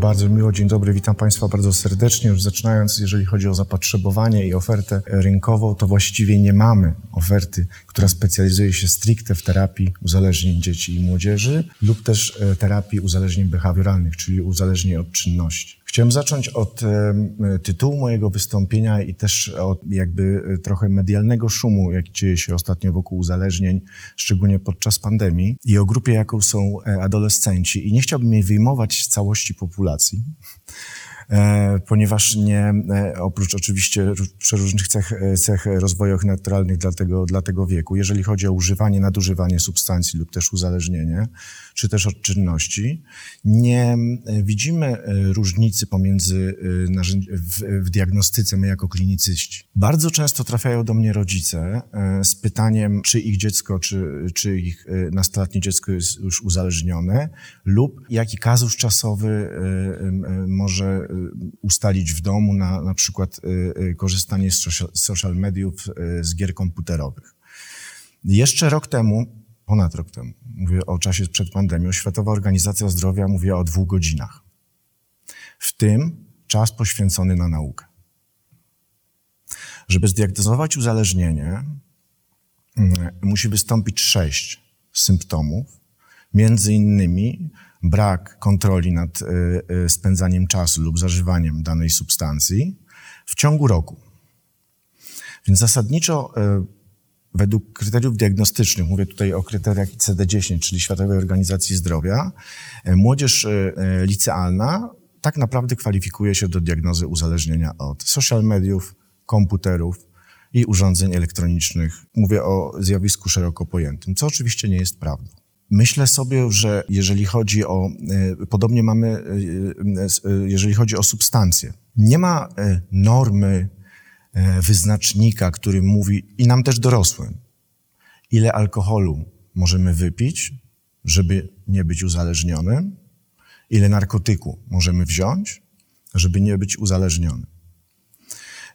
Bardzo miło, dzień dobry, witam Państwa bardzo serdecznie. Już zaczynając, jeżeli chodzi o zapotrzebowanie i ofertę rynkową, to właściwie nie mamy oferty, która specjalizuje się stricte w terapii uzależnień dzieci i młodzieży lub też e, terapii uzależnień behawioralnych, czyli uzależnień od czynności. Chciałem zacząć od tytułu mojego wystąpienia i też od jakby e, trochę medialnego szumu, jaki dzieje się ostatnio wokół uzależnień, szczególnie podczas pandemii i o grupie, jaką są e, adolescenci. I nie chciałbym jej wyjmować z całości populacji, E, ponieważ nie, oprócz oczywiście przeróżnych cech, cech rozwojowych naturalnych dla tego, dla tego wieku, jeżeli chodzi o używanie, nadużywanie substancji lub też uzależnienie, czy też od czynności, nie widzimy różnicy pomiędzy w, w diagnostyce my jako klinicyści. Bardzo często trafiają do mnie rodzice z pytaniem, czy ich dziecko, czy, czy ich nastoletnie dziecko jest już uzależnione lub jaki kazus czasowy może ustalić w domu, na, na przykład korzystanie z social mediów, z gier komputerowych. Jeszcze rok temu, ponad rok temu, mówię o czasie przed pandemią, Światowa Organizacja Zdrowia mówiła o dwóch godzinach. W tym czas poświęcony na naukę. Żeby zdiagnozować uzależnienie, musi wystąpić sześć symptomów, między innymi brak kontroli nad e, e, spędzaniem czasu lub zażywaniem danej substancji w ciągu roku. Więc zasadniczo e, według kryteriów diagnostycznych, mówię tutaj o kryteriach ICD-10, czyli Światowej Organizacji Zdrowia, młodzież licealna tak naprawdę kwalifikuje się do diagnozy uzależnienia od social mediów, komputerów i urządzeń elektronicznych. Mówię o zjawisku szeroko pojętym, co oczywiście nie jest prawdą. Myślę sobie, że jeżeli chodzi o, e, podobnie mamy, e, e, jeżeli chodzi o substancje, nie ma normy, wyznacznika, który mówi, i nam też dorosłym, ile alkoholu możemy wypić, żeby nie być uzależnionym, ile narkotyku możemy wziąć, żeby nie być uzależnionym.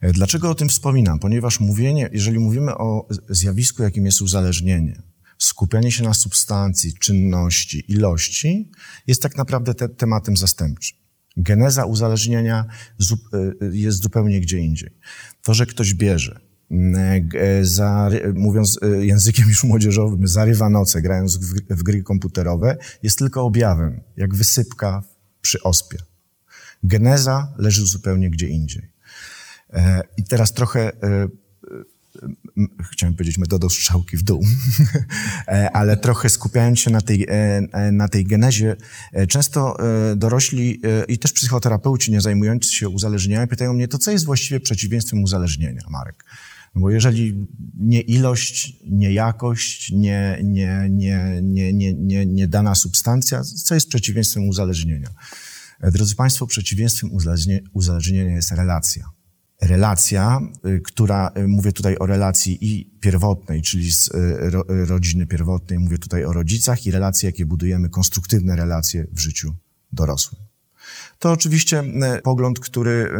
Dlaczego o tym wspominam? Ponieważ mówienie, jeżeli mówimy o zjawisku, jakim jest uzależnienie, skupianie się na substancji, czynności, ilości jest tak naprawdę te, tematem zastępczym. Geneza uzależnienia y, jest zupełnie gdzie indziej. To, że ktoś bierze, e, za, mówiąc y, językiem już młodzieżowym, zarywa noce grając w, w gry komputerowe, jest tylko objawem, jak wysypka przy ospie. Geneza leży zupełnie gdzie indziej. E, I teraz trochę e, chciałem powiedzieć metodą strzałki w dół, e, ale trochę skupiając się na tej, e, e, na tej genezie, często dorośli i też psychoterapeuci nie zajmujący się uzależnieniem pytają mnie, to co jest właściwie przeciwieństwem uzależnienia, Marek? No bo jeżeli nie ilość, nie jakość, nie, nie, nie, nie, nie, nie, nie dana substancja, co jest przeciwieństwem uzależnienia? Drodzy Państwo, przeciwieństwem uzależnienia jest relacja relacja, y, która, y, mówię tutaj o relacji i pierwotnej, czyli z y, rodziny pierwotnej, mówię tutaj o rodzicach i relacje, jakie budujemy, konstruktywne relacje w życiu dorosłym. To oczywiście pogląd, który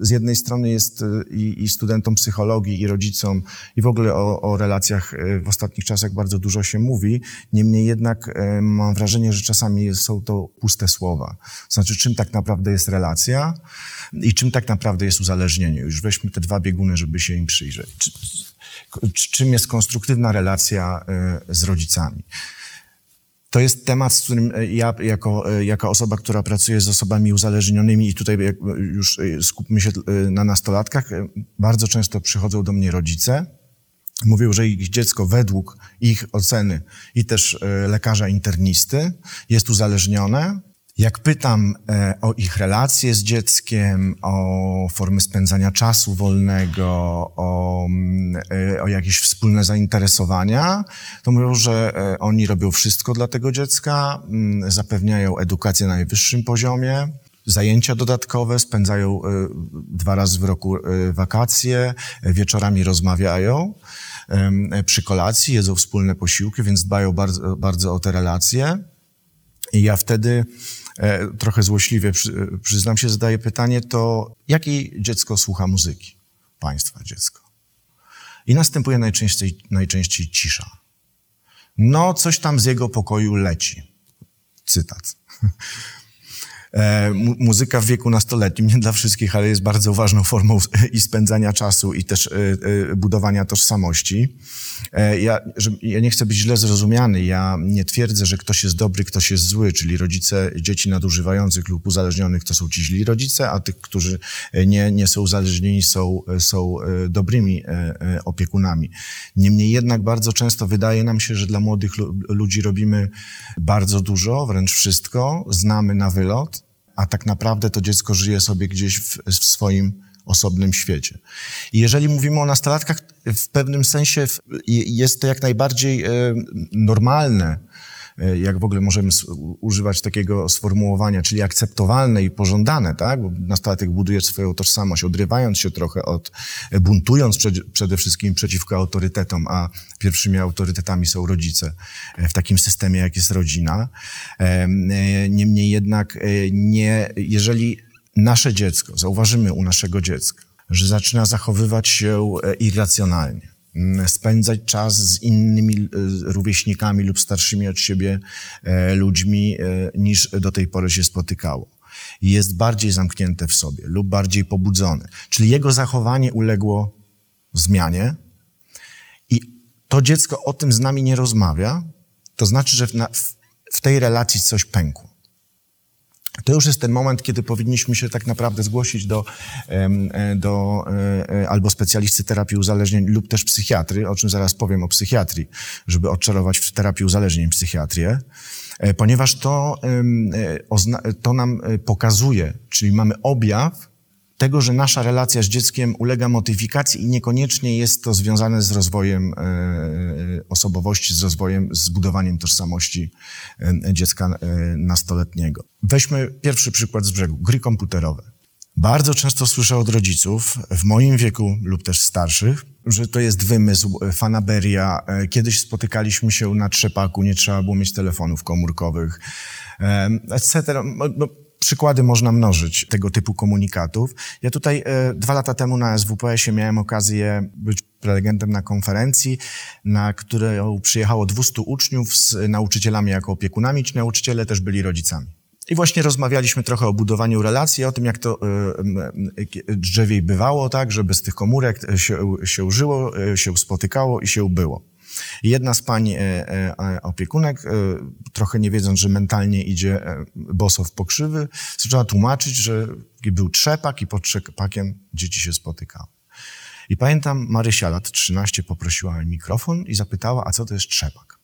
z jednej strony jest i, i studentom psychologii, i rodzicom, i w ogóle o, o, relacjach w ostatnich czasach bardzo dużo się mówi. Niemniej jednak mam wrażenie, że czasami są to puste słowa. Znaczy, czym tak naprawdę jest relacja? i czym tak naprawdę jest uzależnienie. Już weźmy te dwa bieguny, żeby się im przyjrzeć. czym jest konstruktywna relacja e, z rodzicami? To jest temat, z którym e, ja, jako, e, jako osoba, która pracuje z osobami uzależnionymi i tutaj już skupmy się na nastolatkach, bardzo często przychodzą do mnie rodzice, mówią, że ich dziecko według ich oceny i też lekarza internisty jest uzależnione jak pytam e, o ich relacje z dzieckiem, o formy spędzania czasu wolnego, o, mm, e, o jakieś wspólne zainteresowania, to mówią, że e, oni robią wszystko dla tego dziecka, mm, zapewniają edukację na najwyższym poziomie, zajęcia dodatkowe, spędzają dwa razy w roku wakacje, wieczorami rozmawiają przy kolacji, jedzą wspólne posiłki, więc dbają bardzo, bardzo o te relacje. I ja wtedy trochę złośliwie przy, przyznam się, zadaję pytanie, to jakiej dziecko słucha muzyki? Państwa dziecko. I następuje najczęściej, najczęściej cisza. No, coś tam z jego pokoju leci. Cytat. E, muzyka w wieku nastoletnim, nie dla wszystkich, ale jest bardzo ważną formą i spędzania czasu i też e, e, budowania tożsamości. Ja, ja nie chcę być źle zrozumiany, ja nie twierdzę, że ktoś jest dobry, ktoś jest zły, czyli rodzice dzieci nadużywających lub uzależnionych to są ci źli rodzice, a tych, którzy nie, nie są uzależnieni są, są dobrymi opiekunami. Niemniej jednak bardzo często wydaje nam się, że dla młodych ludzi robimy bardzo dużo, wręcz wszystko, znamy na wylot, a tak naprawdę to dziecko żyje sobie gdzieś w, w swoim osobnym świecie. I jeżeli mówimy o nastolatkach, w pewnym sensie jest to jak najbardziej e, normalne, jak w ogóle możemy używać takiego sformułowania, czyli akceptowalne i pożądane, tak? Bo nastolatek buduje swoją tożsamość, odrywając się trochę od, e, buntując przede wszystkim przeciwko autorytetom, a pierwszymi autorytetami są rodzice e, w takim systemie, jak jest rodzina. Niemniej jednak nie, jeżeli nasze dziecko, zauważymy u naszego dziecka, że zaczyna zachowywać się irracjonalnie, spędzać czas z innymi e, rówieśnikami lub starszymi od siebie e, ludźmi e, niż do tej pory się spotykało. Jest bardziej zamknięte w sobie lub bardziej pobudzone. Czyli jego zachowanie uległo zmianie i to dziecko o tym z nami nie rozmawia, to znaczy, że w, na, w tej relacji coś pękło. To już jest ten moment, kiedy powinniśmy się tak naprawdę zgłosić do, e, do e, e, albo specjalisty terapii uzależnień lub też psychiatry, o czym zaraz powiem o psychiatrii, żeby odczarować w terapii uzależnień psychiatrię, ponieważ to, to nam pokazuje, czyli mamy objaw tego, że nasza relacja z dzieckiem ulega modyfikacji i niekoniecznie jest to związane z rozwojem e, e, osobowości, z rozwojem, z budowaniem tożsamości e, dziecka nastoletniego. Weźmy pierwszy przykład z brzegu, gry komputerowe. Bardzo często słyszę od rodziców w moim wieku lub też starszych, że to jest wymysł, fanaberia. Kiedyś spotykaliśmy się na trzepaku, nie trzeba było mieć telefonów komórkowych, etc. Przykłady można mnożyć tego typu komunikatów. Ja tutaj e, dwa lata temu na SWPS-ie miałem okazję być prelegentem na konferencji, na którą przyjechało 200 uczniów z nauczycielami jako opiekunami. Ci nauczyciele też byli rodzicami. I właśnie rozmawialiśmy trochę o budowaniu relacji, o tym, jak to y, drzewiej bywało, tak, żeby z tych komórek się, się żyło, e, się spotykało i się było. Jedna z pań e, e, opiekunek, e, trochę nie wiedząc, że mentalnie idzie boso w pokrzywy, zaczęła tłumaczyć, że był trzepak i pod trzepakiem dzieci się spotykały. I pamiętam, Marysia, lat 13, poprosiła mikrofon i zapytała, a co to jest trzepak?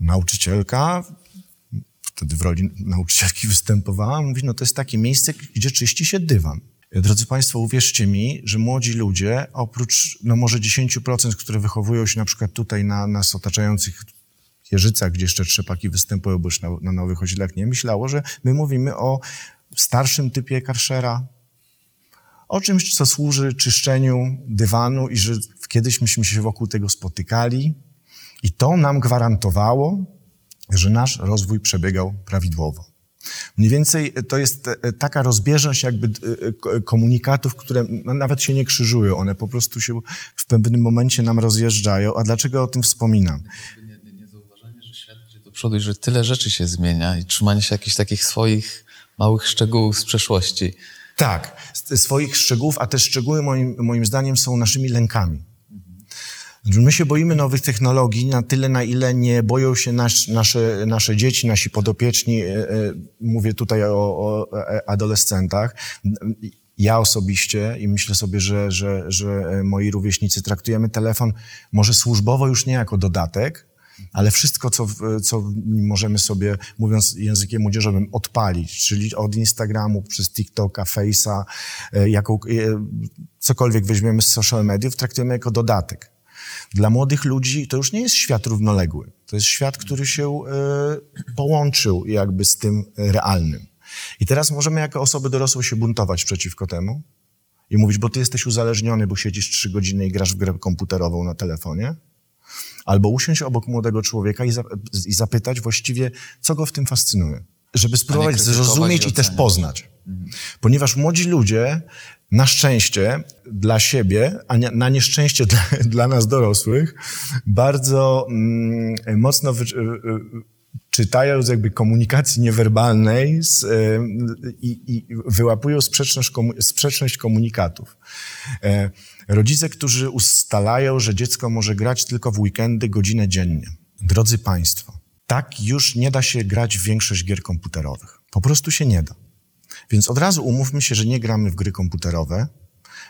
Nauczycielka, wtedy w roli nauczycielki występowała, mówi, no to jest takie miejsce, gdzie czyści się dywan. Drodzy Państwo, uwierzcie mi, że młodzi ludzie, oprócz no może 10%, które wychowują się na przykład tutaj na nas otaczających Jeżycach, gdzie jeszcze trzepaki występują, bo już na, na Nowych Osiedlach nie myślało, że my mówimy o starszym typie karszera, o czymś, co służy czyszczeniu dywanu i że kiedyś myśmy się wokół tego spotykali i to nam gwarantowało, że nasz rozwój przebiegał prawidłowo. Mniej więcej to jest e, taka rozbieżność jakby e, komunikatów, które nawet się nie krzyżują. One po prostu się w pewnym momencie nam rozjeżdżają. A dlaczego o tym wspominam? Nie, nie, nie zauważanie, że świat idzie do przodu i że tyle rzeczy się zmienia i trzymanie się jakichś takich swoich małych szczegółów z przeszłości. Tak, swoich szczegółów, a te szczegóły moim, moim zdaniem są naszymi lękami. My się boimy nowych technologii na tyle, na ile nie boją się nasz, nasze, nasze dzieci, nasi podopieczni. E, e, mówię tutaj o, o e, adolescentach. Ja osobiście i myślę sobie, że, że, że moi rówieśnicy traktujemy telefon może służbowo już nie jako dodatek, ale wszystko, co, co możemy sobie, mówiąc językiem młodzieżowym, odpalić, czyli od Instagramu, przez TikToka, Face'a, jaką, cokolwiek weźmiemy z social mediów, traktujemy jako dodatek. Dla młodych ludzi to już nie jest świat równoległy. To jest świat, który się y, połączył jakby z tym realnym. I teraz możemy jako osoby dorosłe się buntować przeciwko temu i mówić, bo ty jesteś uzależniony, bo siedzisz trzy godziny i grasz w grę komputerową na telefonie. Albo usiąść obok młodego człowieka i zapytać właściwie, co go w tym fascynuje. Żeby spróbować zrozumieć i i też poznać. Ponieważ młodzi ludzie, na szczęście dla siebie, a nie, na nieszczęście dla, dla nas dorosłych, bardzo mm, mocno wy, y, y, czytają z jakby komunikacji niewerbalnej z, y, i, i wyłapują sprzeczność, komu, sprzeczność komunikatów. E, rodzice, którzy ustalają, że dziecko może grać tylko w weekendy godzinę dziennie. Drodzy Państwo, tak już nie da się grać w większość gier komputerowych. Po prostu się nie da. Więc od razu umówmy się, że nie gramy w gry komputerowe,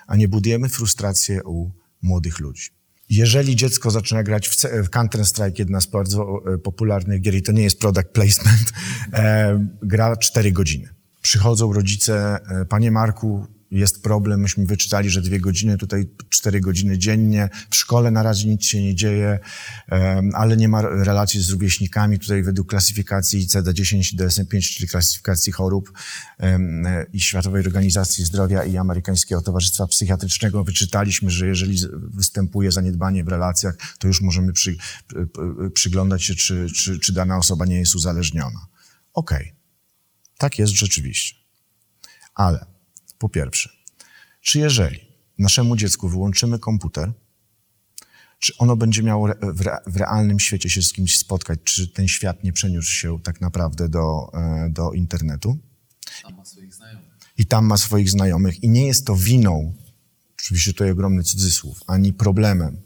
a nie budujemy frustrację u młodych ludzi. Jeżeli dziecko zaczyna grać w, w Counter-Strike, jedna z bardzo e, popularnych gier, i to nie jest product placement, e, gra 4 godziny. Przychodzą rodzice, e, panie Marku, jest problem, myśmy wyczytali, że dwie godziny, tutaj cztery godziny dziennie, w szkole na razie nic się nie dzieje, ale nie ma relacji z rówieśnikami, tutaj według klasyfikacji ICD-10 i DSM-5, czyli klasyfikacji chorób i Światowej Organizacji Zdrowia i Amerykańskiego Towarzystwa Psychiatrycznego wyczytaliśmy, że jeżeli występuje zaniedbanie w relacjach, to już możemy przy, przyglądać się, czy, czy, czy dana osoba nie jest uzależniona. Okej, tak jest rzeczywiście. Ale po pierwsze, czy jeżeli naszemu dziecku wyłączymy komputer, czy ono będzie miało w, re, w realnym świecie się z kimś spotkać, czy ten świat nie przeniósł się tak naprawdę do, e, do internetu Tam ma swoich znajomych. i tam ma swoich znajomych i nie jest to winą, oczywiście tutaj ogromny cudzysłów, ani problemem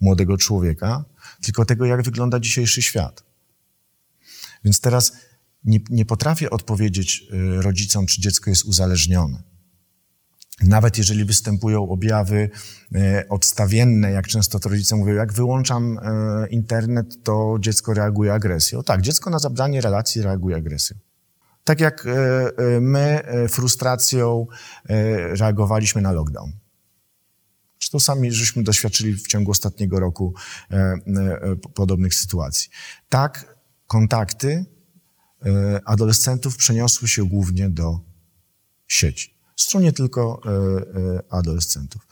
młodego człowieka, tylko tego, jak wygląda dzisiejszy świat. Więc teraz nie, nie potrafię odpowiedzieć y, rodzicom, czy dziecko jest uzależnione. Nawet jeżeli występują objawy e, odstawienne, jak często to rodzice mówią, jak wyłączam e, internet, to dziecko reaguje agresją. Tak, dziecko na zabranie relacji reaguje agresją. Tak jak e, my frustracją reagowaliśmy na lockdown. Zresztą sami żeśmy doświadczyli w ciągu ostatniego roku podobnych sytuacji. Tak, kontakty adolescentów przeniosły się głównie do sieci. Zresztą nie tylko e, e, adolescentów.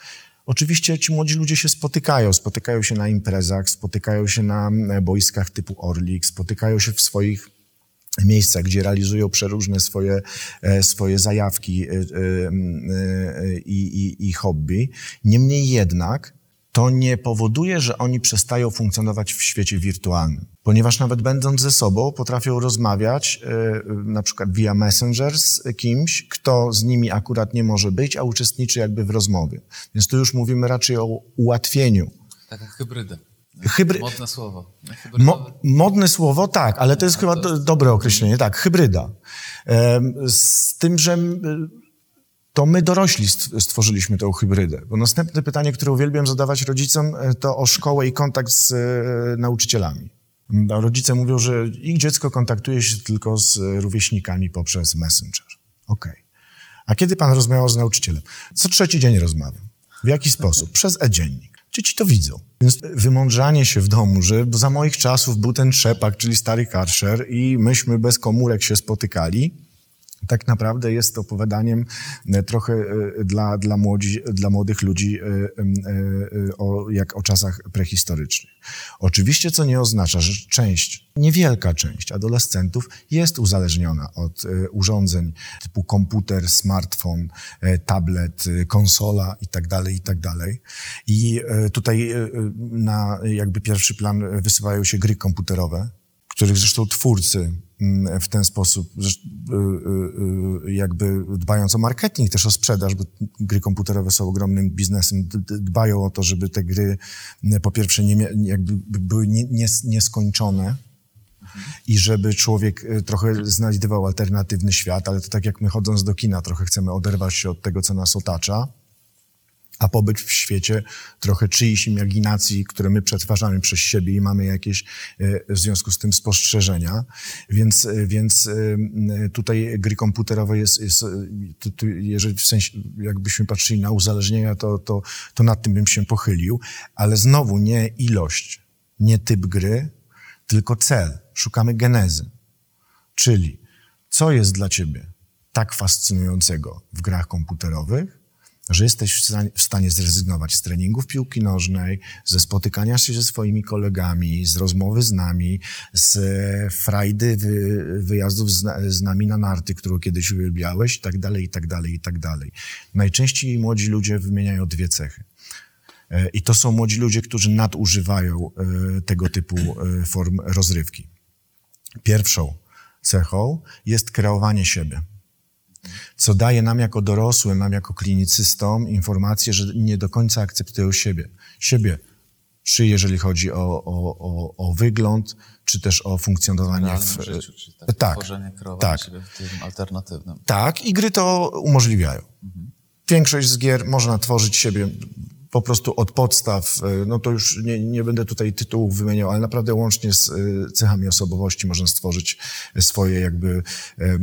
Oczywiście ci młodzi ludzie się spotykają, spotykają się na imprezach, spotykają się na e, boiskach typu Orlik, spotykają się w swoich miejscach, gdzie realizują przeróżne swoje, swoje zajawki i, i, i hobby. Niemniej jednak to nie powoduje, że oni przestają funkcjonować w świecie wirtualnym. Ponieważ nawet będąc ze sobą, potrafią rozmawiać e, na przykład via Messenger z kimś, kto z nimi akurat nie może być, a uczestniczy jakby w rozmowie. Więc tu już mówimy raczej o ułatwieniu. Taka hybryda. Hybry- Modne słowo. Mo, modne słowo, tak, ale to jest chyba do, dobre określenie, tak, hybryda. Z tym, że to my dorośli st- stworzyliśmy tę hybrydę. Bo następne pytanie, które uwielbiam zadawać rodzicom, e, to o szkołę i kontakt z e, nauczycielami. A Rodzice mówią, że ich dziecko kontaktuje się tylko z rówieśnikami poprzez Messenger. Okej. A kiedy pan rozmawiał z nauczycielem? Co trzeci dzień rozmawiam. W jaki sposób? Przez e-dziennik. Dzieci to widzą. Więc wymądrzanie się w domu, że za moich czasów był ten trzepak, czyli stary karszer i myśmy bez komórek się spotykali, tak naprawdę jest opowiadaniem e, trochę e, dla, dla, młodzi, dla młodych ludzi e, o, jak o czasach prehistorycznych. Oczywiście, co nie oznacza, że część, niewielka część adolescentów jest uzależniona od urządzeń typu komputer, smartfon, tablet, konsola i tak dalej, i tak e, tutaj na jakby pierwszy plan wysyłają się gry komputerowe, których zresztą twórcy w ten sposób, y, y, y, jakby dbając o marketing, też o sprzedaż, bo gry komputerowe są ogromnym biznesem, dbają o to, żeby te gry mm, po pierwsze nie, jakby były nie, nie, nieskończone i żeby człowiek trochę znajdywał alternatywny świat, ale to tak jak my chodząc do kina trochę chcemy oderwać się od tego, co nas otacza, a pobyt w świecie trochę czyjś imaginacji, które my przetwarzamy przez siebie i mamy jakieś e, w związku z tym spostrzeżenia. Więc, e, więc e, tutaj gry komputerowe jest, jest jeżeli w sensie, jakbyśmy patrzyli na uzależnienia, to, to, to nad tym bym się pochylił, ale znowu nie ilość, nie typ gry, tylko cel. Szukamy genezy. Czyli co jest dla ciebie tak fascynującego w grach komputerowych, że jesteś w stanie, zrezygnować z treningów piłki nożnej, ze spotykania się ze swoimi kolegami, z rozmowy z nami, z frajdy wy, wyjazdów z, nami na narty, którą kiedyś uwielbiałeś i tak dalej, i tak dalej, i tak dalej. Najczęściej młodzi ludzie wymieniają dwie cechy. E, I to są młodzi ludzie, którzy nadużywają e, tego typu e, form rozrywki. Pierwszą cechą jest kreowanie siebie co daje nam jako dorosłym, nam jako klinicystom informację, że nie do końca akceptują siebie. Siebie, czy jeżeli chodzi o, o, o, o wygląd, czy też o funkcjonowanie w... Życiu, czyli takie tak, tworzenie, tak. siebie w tym alternatywnym. Tak, i gry to umożliwiają. Większość z gier można tworzyć siebie po prostu od podstaw, e, no to już nie, nie będę tutaj tytułów wymieniał, ale naprawdę łącznie z e, cechami osobowości można stworzyć swoje jakby, e,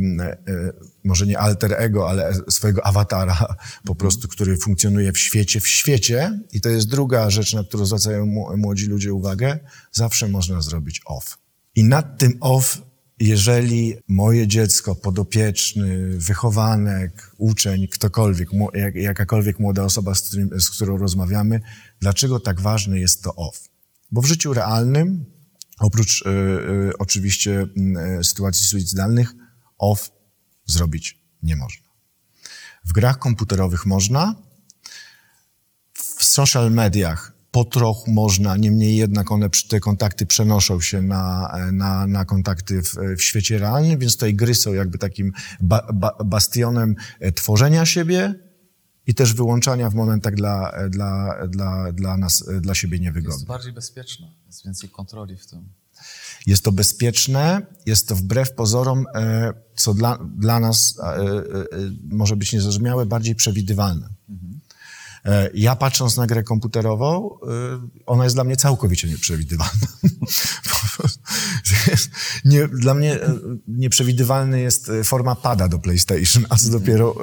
może nie alter ego, ale swojego awatara po prostu, który funkcjonuje w świecie, w świecie. I to jest druga rzecz, na którą zwracają młodzi ludzie uwagę, zawsze można zrobić off. I nad tym off jeżeli moje dziecko, podopieczny, wychowanek, uczeń, ktokolwiek, jakakolwiek młoda osoba, z, którym, z którą rozmawiamy, dlaczego tak ważne jest to off? Bo w życiu realnym, oprócz y, y, oczywiście y, sytuacji suicydalnych, off zrobić nie można. W grach komputerowych można, w social mediach po trochu można, niemniej jednak one, te kontakty przenoszą się na, na, na kontakty w, w świecie realnym, więc tutaj gry są jakby takim ba, ba, bastionem e, tworzenia siebie i też wyłączania w momentach dla, e, dla, dla, dla nas, e, dla siebie Jest niewygodnych. bardziej bezpieczne, jest więcej kontroli w tym. Jest to bezpieczne, jest to wbrew pozorom, co dla, dla nas może być niezrozumiałe, bardziej przewidywalne. E, Ja patrząc na grę komputerową, e, ona jest dla mnie całkowicie nieprzewidywalna. Nie, dla mnie e, nieprzewidywalny jest e, forma pada do PlayStation, a co dopiero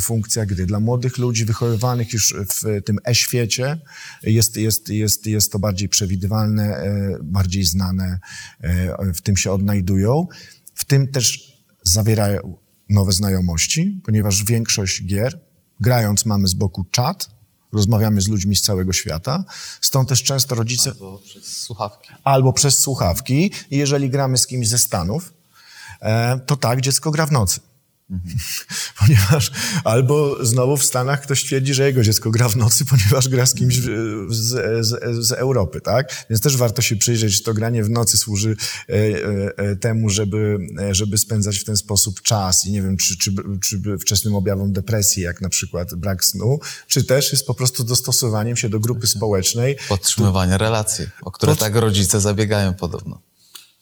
funkcja gry. Dla młodych ludzi wychowywanych już w tym e-świecie jest, jest, jest, jest to bardziej przewidywalne, e, bardziej znane, e, w tym się odnajdują. W tym też zawierają nowe znajomości, ponieważ większość gier, grając mamy z boku czat, rozmawiamy z ludźmi z całego świata, stąd też często rodzice Albo przez słuchawki. albo przez słuchawki. I jeżeli gramy z kimś ze Stanów, e, to tak, dziecko gra w nocy. Ponieważ albo znowu w Stanach ktoś twierdzi, że jego dziecko gra w nocy, ponieważ gra z kimś z, z, z Europy, tak? Więc też warto się przyjrzeć, czy to granie w nocy służy e, e, e, temu, żeby, e, żeby spędzać w ten sposób czas i nie wiem, czy, czy, czy wczesnym objawom depresji, jak na przykład brak snu, czy też jest po prostu dostosowaniem się do grupy społecznej, Podtrzymywanie relacji, o które Pod- tak rodzice zabiegają podobno.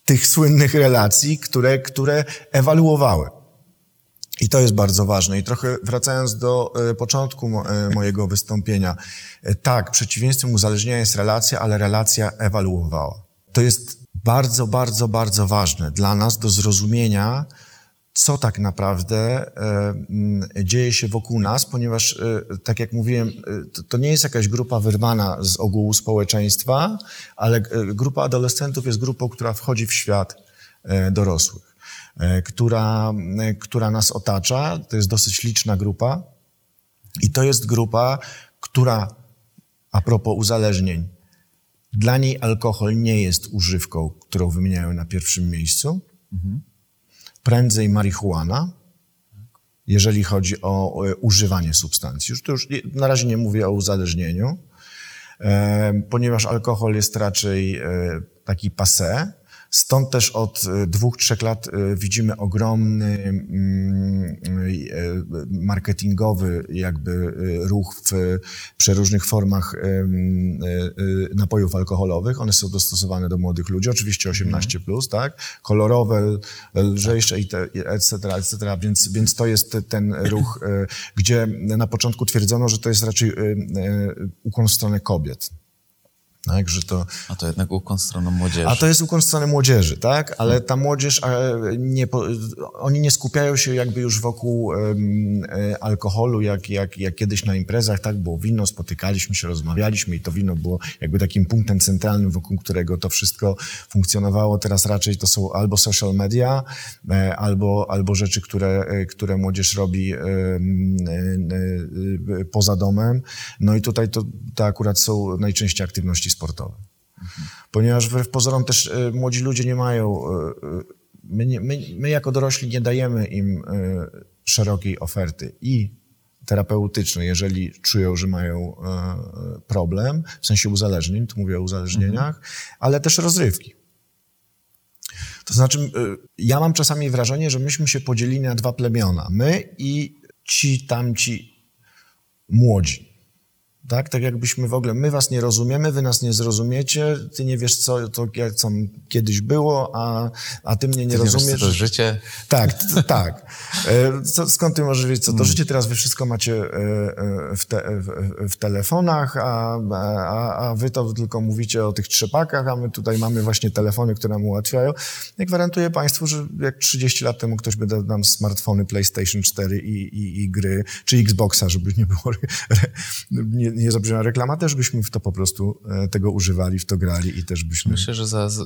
tych słynnych relacji, które, które ewaluowały. I to jest bardzo ważne. I trochę wracając do e, początku e, mojego wystąpienia. E, tak, przeciwieństwem uzależnienia jest relacja, ale relacja ewaluowała. To jest bardzo, bardzo, bardzo ważne dla nas do zrozumienia, co tak naprawdę dzieje się wokół nas, ponieważ, tak jak mówiłem, to, nie jest jakaś grupa wyrwana z ogółu społeczeństwa, ale grupa adolescentów jest grupą, która wchodzi w świat dorosłych, która, e, która nas otacza. To jest dosyć liczna grupa i to jest grupa, która, a propos uzależnień, dla niej alkohol nie jest używką, którą wymieniają na pierwszym miejscu prędzej marihuana, jeżeli chodzi o e, używanie substancji. Już to już na razie nie mówię o uzależnieniu, e, ponieważ alkohol jest raczej e, taki passé. Stąd też od e, dwóch, trzech lat e, widzimy ogromny mm, e, marketingowy jakby ruch w przeróżnych formach napojów alkoholowych. One są dostosowane do młodych ludzi, oczywiście 18+, plus, tak? Kolorowe, lżejsze i etc., etc., więc, więc to jest te- ten ruch, gdzie na początku twierdzono, że to jest raczej ukłon w stronę kobiet. Tak, że to, A to jednak ukłon w stronę młodzieży. a to jest ukłon w stronę młodzieży, tak? Ale ta młodzież, nie, oni nie skupiają się jakby już wokół e, alkoholu, jak, jak, jak kiedyś na imprezach, tak? Było wino, spotykaliśmy się, rozmawialiśmy i to wino było jakby takim punktem centralnym, wokół którego to wszystko funkcjonowało. Teraz raczej to są albo social media, e, albo, albo rzeczy, które, e, które młodzież robi e, poza domem. No i tutaj to, to akurat są najczęściej aktywności sportowe. Ponieważ wbrew pozorom też e, młodzi ludzie nie mają, e, e, my, nie, my, my jako dorośli nie dajemy im szerokiej oferty i terapeutycznej, jeżeli czują, że mają problem, w sensie uzależnień, tu mówię o uzależnieniach, ale też rozrywki. To znaczy, ja mam czasami wrażenie, że myśmy się podzielili na dwa plemiona. My i ci tamci młodzi. Tak, tak jakbyśmy w ogóle, my was nie rozumiemy, wy nas nie zrozumiecie, ty nie wiesz, co, to, jak- co kiedyś było, a, a ty mnie nie Ty nie wiesz, co rozumiesz. to życie. Tak, tak. E, Co, skąd ty możesz wiedzieć, co to Mm. życie? Teraz wy wszystko macie e, e, w, te, w, w telefonach, a, a, a wy to tylko mówicie o tych trzepakach, a my tutaj mamy właśnie telefony, które nam ułatwiają. Ja gwarantuję państwu, że jak 30 lat temu ktoś by dał nam smartfony PlayStation 4 i, i, i gry, czy Xboxa, żeby nie było, re, nie, nie zabrzmiała reklama, też byśmy w to po prostu e, tego używali, w to grali i też byśmy... Myślę, że za, za-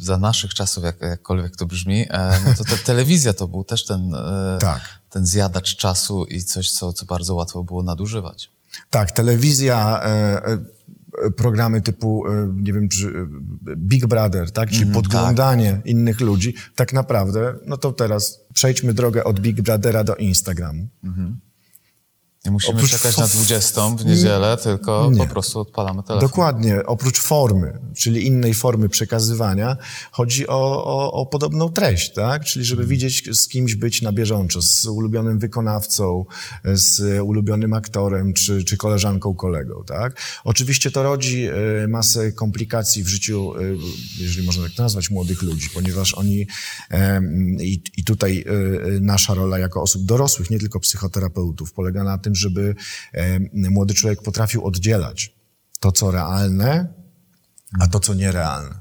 za naszych czasów, jak, jakkolwiek to brzmi, e, no to ta telewizja to był też ten, e, Tak. ten zjadacz czasu i coś, co, co bardzo łatwo było nadużywać. Tak, telewizja, e, e, programy typu, e, nie wiem, czy e, Big Brother, tak? Czyli podglądanie innych ludzi. Tak naprawdę, no to teraz przejdźmy drogę od Big Brothera do Instagramu. Nie musimy Oprócz czekać na 20 w niedzielę, tylko Nie. po prostu odpalamy telefon. Dokładnie, oprócz formy, czyli innej formy przekazywania, chodzi o, o, o podobną treść, tak? Czyli żeby widzieć z kimś być na bieżąco, z ulubionym wykonawcą, z ulubionym aktorem, czy, czy koleżanką, kolegą, tak? Oczywiście to rodzi e, masę komplikacji w życiu, e, jeżeli można tak nazwać, młodych ludzi, ponieważ oni, em, i, i tutaj e, nasza rola jako osób dorosłych, nie tylko psychoterapeutów, polega na tym, żeby em, młody człowiek potrafił oddzielać to, co realne, a to, co nierealne.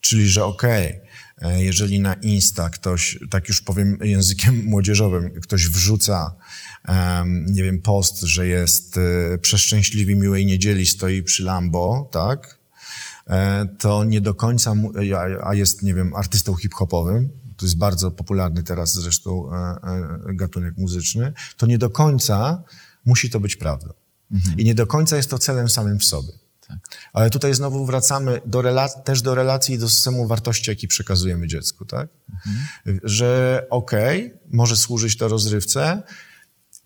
Czyli, że okej, e, jeżeli na Insta ktoś, tak już powiem językiem młodzieżowym, ktoś wrzuca, nie wiem, post, że jest e, przeszczęśliwy miłej niedzieli, stoi przy Lambo, tak? E, to nie do końca, a jest, nie wiem, artystą hip-hopowym, to jest bardzo popularny teraz zresztą e, e, gatunek muzyczny, to nie do końca musi to być prawdą. I nie do końca jest to celem samym w sobie. Ale tutaj znowu wracamy do też do relacji i do systemu wartości, jaki przekazujemy dziecku, tak? Że okej, może służyć to rozrywce,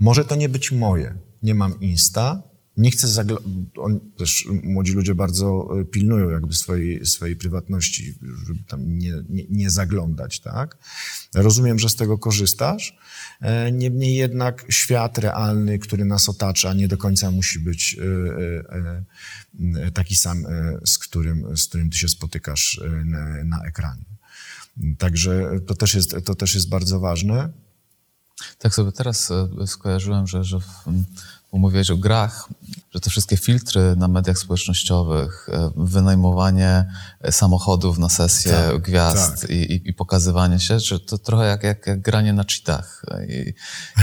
może to nie być moje. Nie mam Insta, nie chcę zagl- on, też młodzi ludzie bardzo e, pilnują jakby swojej, swojej prywatności, żeby tam nie, nie, nie zaglądać, tak? Rozumiem, że z tego korzystasz. E, Niemniej jednak świat realny, który nas otacza, nie do końca musi być e, e, taki sam, z którym, z którym ty się spotykasz na, na ekranie. Także to też jest, to też jest bardzo ważne. Tak sobie teraz e, skojarzyłem, że, że bo mówiłeś o grach, że te wszystkie filtry na mediach społecznościowych, e, wynajmowanie e, samochodów na sesję Tak, gwiazd tak. I, i, pokazywanie się, że to trochę jak, jak, jak granie na cheatach. I,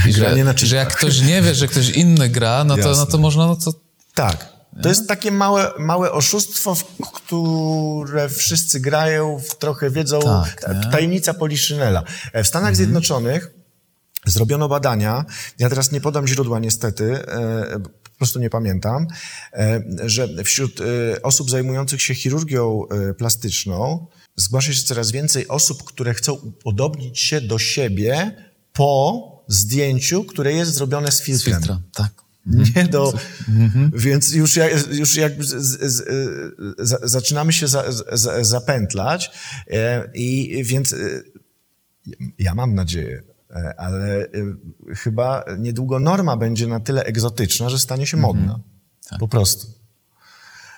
i Granie że, na że jak cheatach. ktoś nie wie, że ktoś inny gra, no to, no to można, no to Tak. To jest takie małe, małe oszustwo, w które wszyscy grają, w trochę wiedzą. Tak? Mhm. tajemnica Poliszynela. E, W Stanach Zjednoczonych zrobiono badania, ja teraz nie podam źródła niestety, e, po prostu nie pamiętam, e, że wśród e, osób zajmujących się chirurgią plastyczną zgłasza się coraz więcej osób, które chcą upodobnić się do siebie po zdjęciu, które jest zrobione z z filtrem. filtra. Tak. Nie do, Więc już, jak, już jakby z, z, z, za- zaczynamy się za, za, zapętlać i więc ja mam nadzieję, ale e, chyba niedługo norma będzie na tyle egzotyczna, że stanie się modna. Po prostu.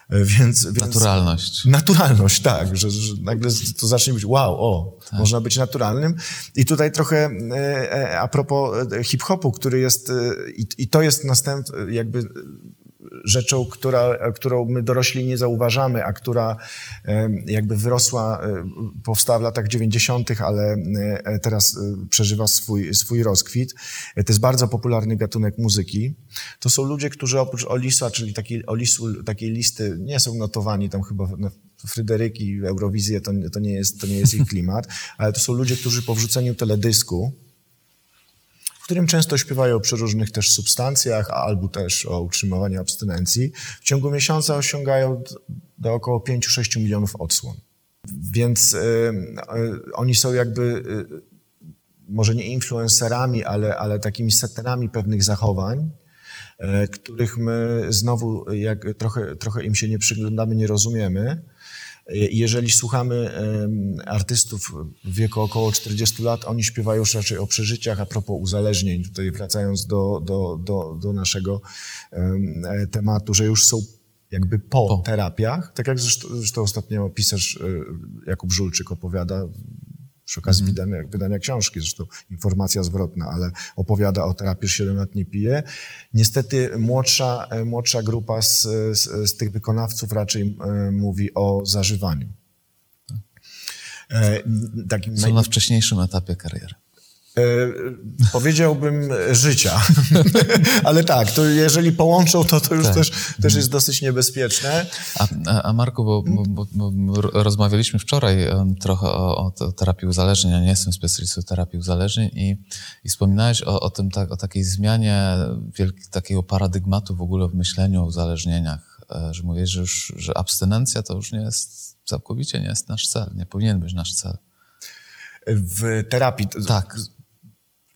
E, Więc, więc Naturalność. Naturalność, tak, że, że nagle to zacznie być wow, o, można być naturalnym. I tutaj trochę e, e, a propos e, hip-hopu, który jest, e, i, i to jest następ, jakby rzeczą, która, którą my dorośli nie zauważamy, a która jakby wyrosła, powstała w latach 90., ale teraz przeżywa swój, swój rozkwit. To jest bardzo popularny gatunek muzyki. To są ludzie, którzy oprócz Olisa, czyli takiej, Olisu, takiej listy, nie są notowani tam chyba Fryderyki, Eurowizję, to, to, nie jest, to nie jest ich klimat, ale to są ludzie, którzy po wrzuceniu teledysku, w którym często śpiewają o przeróżnych też substancjach, albo też o utrzymywaniu abstynencji, w ciągu miesiąca osiągają do około 5-6 milionów odsłon. Więc y, y, oni są jakby y, może nie influencerami, ale, ale takimi seterami pewnych zachowań, których my znowu jak trochę, trochę im się nie przyglądamy, nie rozumiemy, jeżeli słuchamy artystów w wieku około 40 lat, oni śpiewają już raczej o przeżyciach, a propos uzależnień, tutaj wracając do, do, do, do naszego tematu, że już są jakby po, po. terapiach, tak jak zresztą, zresztą ostatnio pisarz e, Jakub Żulczyk opowiada przy okazji mm. wydania, wydania książki, zresztą informacja zwrotna, ale opowiada o terapii 7 lat nie pije. Niestety młodsza, e, młodsza grupa z, z, z tych wykonawców raczej e, mówi o zażywaniu. E, takim Są naj... na wcześniejszym etapie kariery. E, powiedziałbym życia. Ale tak, to jeżeli połączą, to to już tak. też, też jest dosyć niebezpieczne. A, a Marku, bo, bo, bo, rozmawialiśmy wczoraj trochę o, o, terapii uzależnień, ja nie jestem specjalistą terapii uzależnień i, i wspominałeś o, o, tym, tak, o takiej zmianie wielki, takiego paradygmatu w ogóle w myśleniu o uzależnieniach, e, że mówisz, że, już, że abstynencja to już nie jest, całkowicie nie jest nasz cel, nie powinien być nasz cel. W terapii. Tak.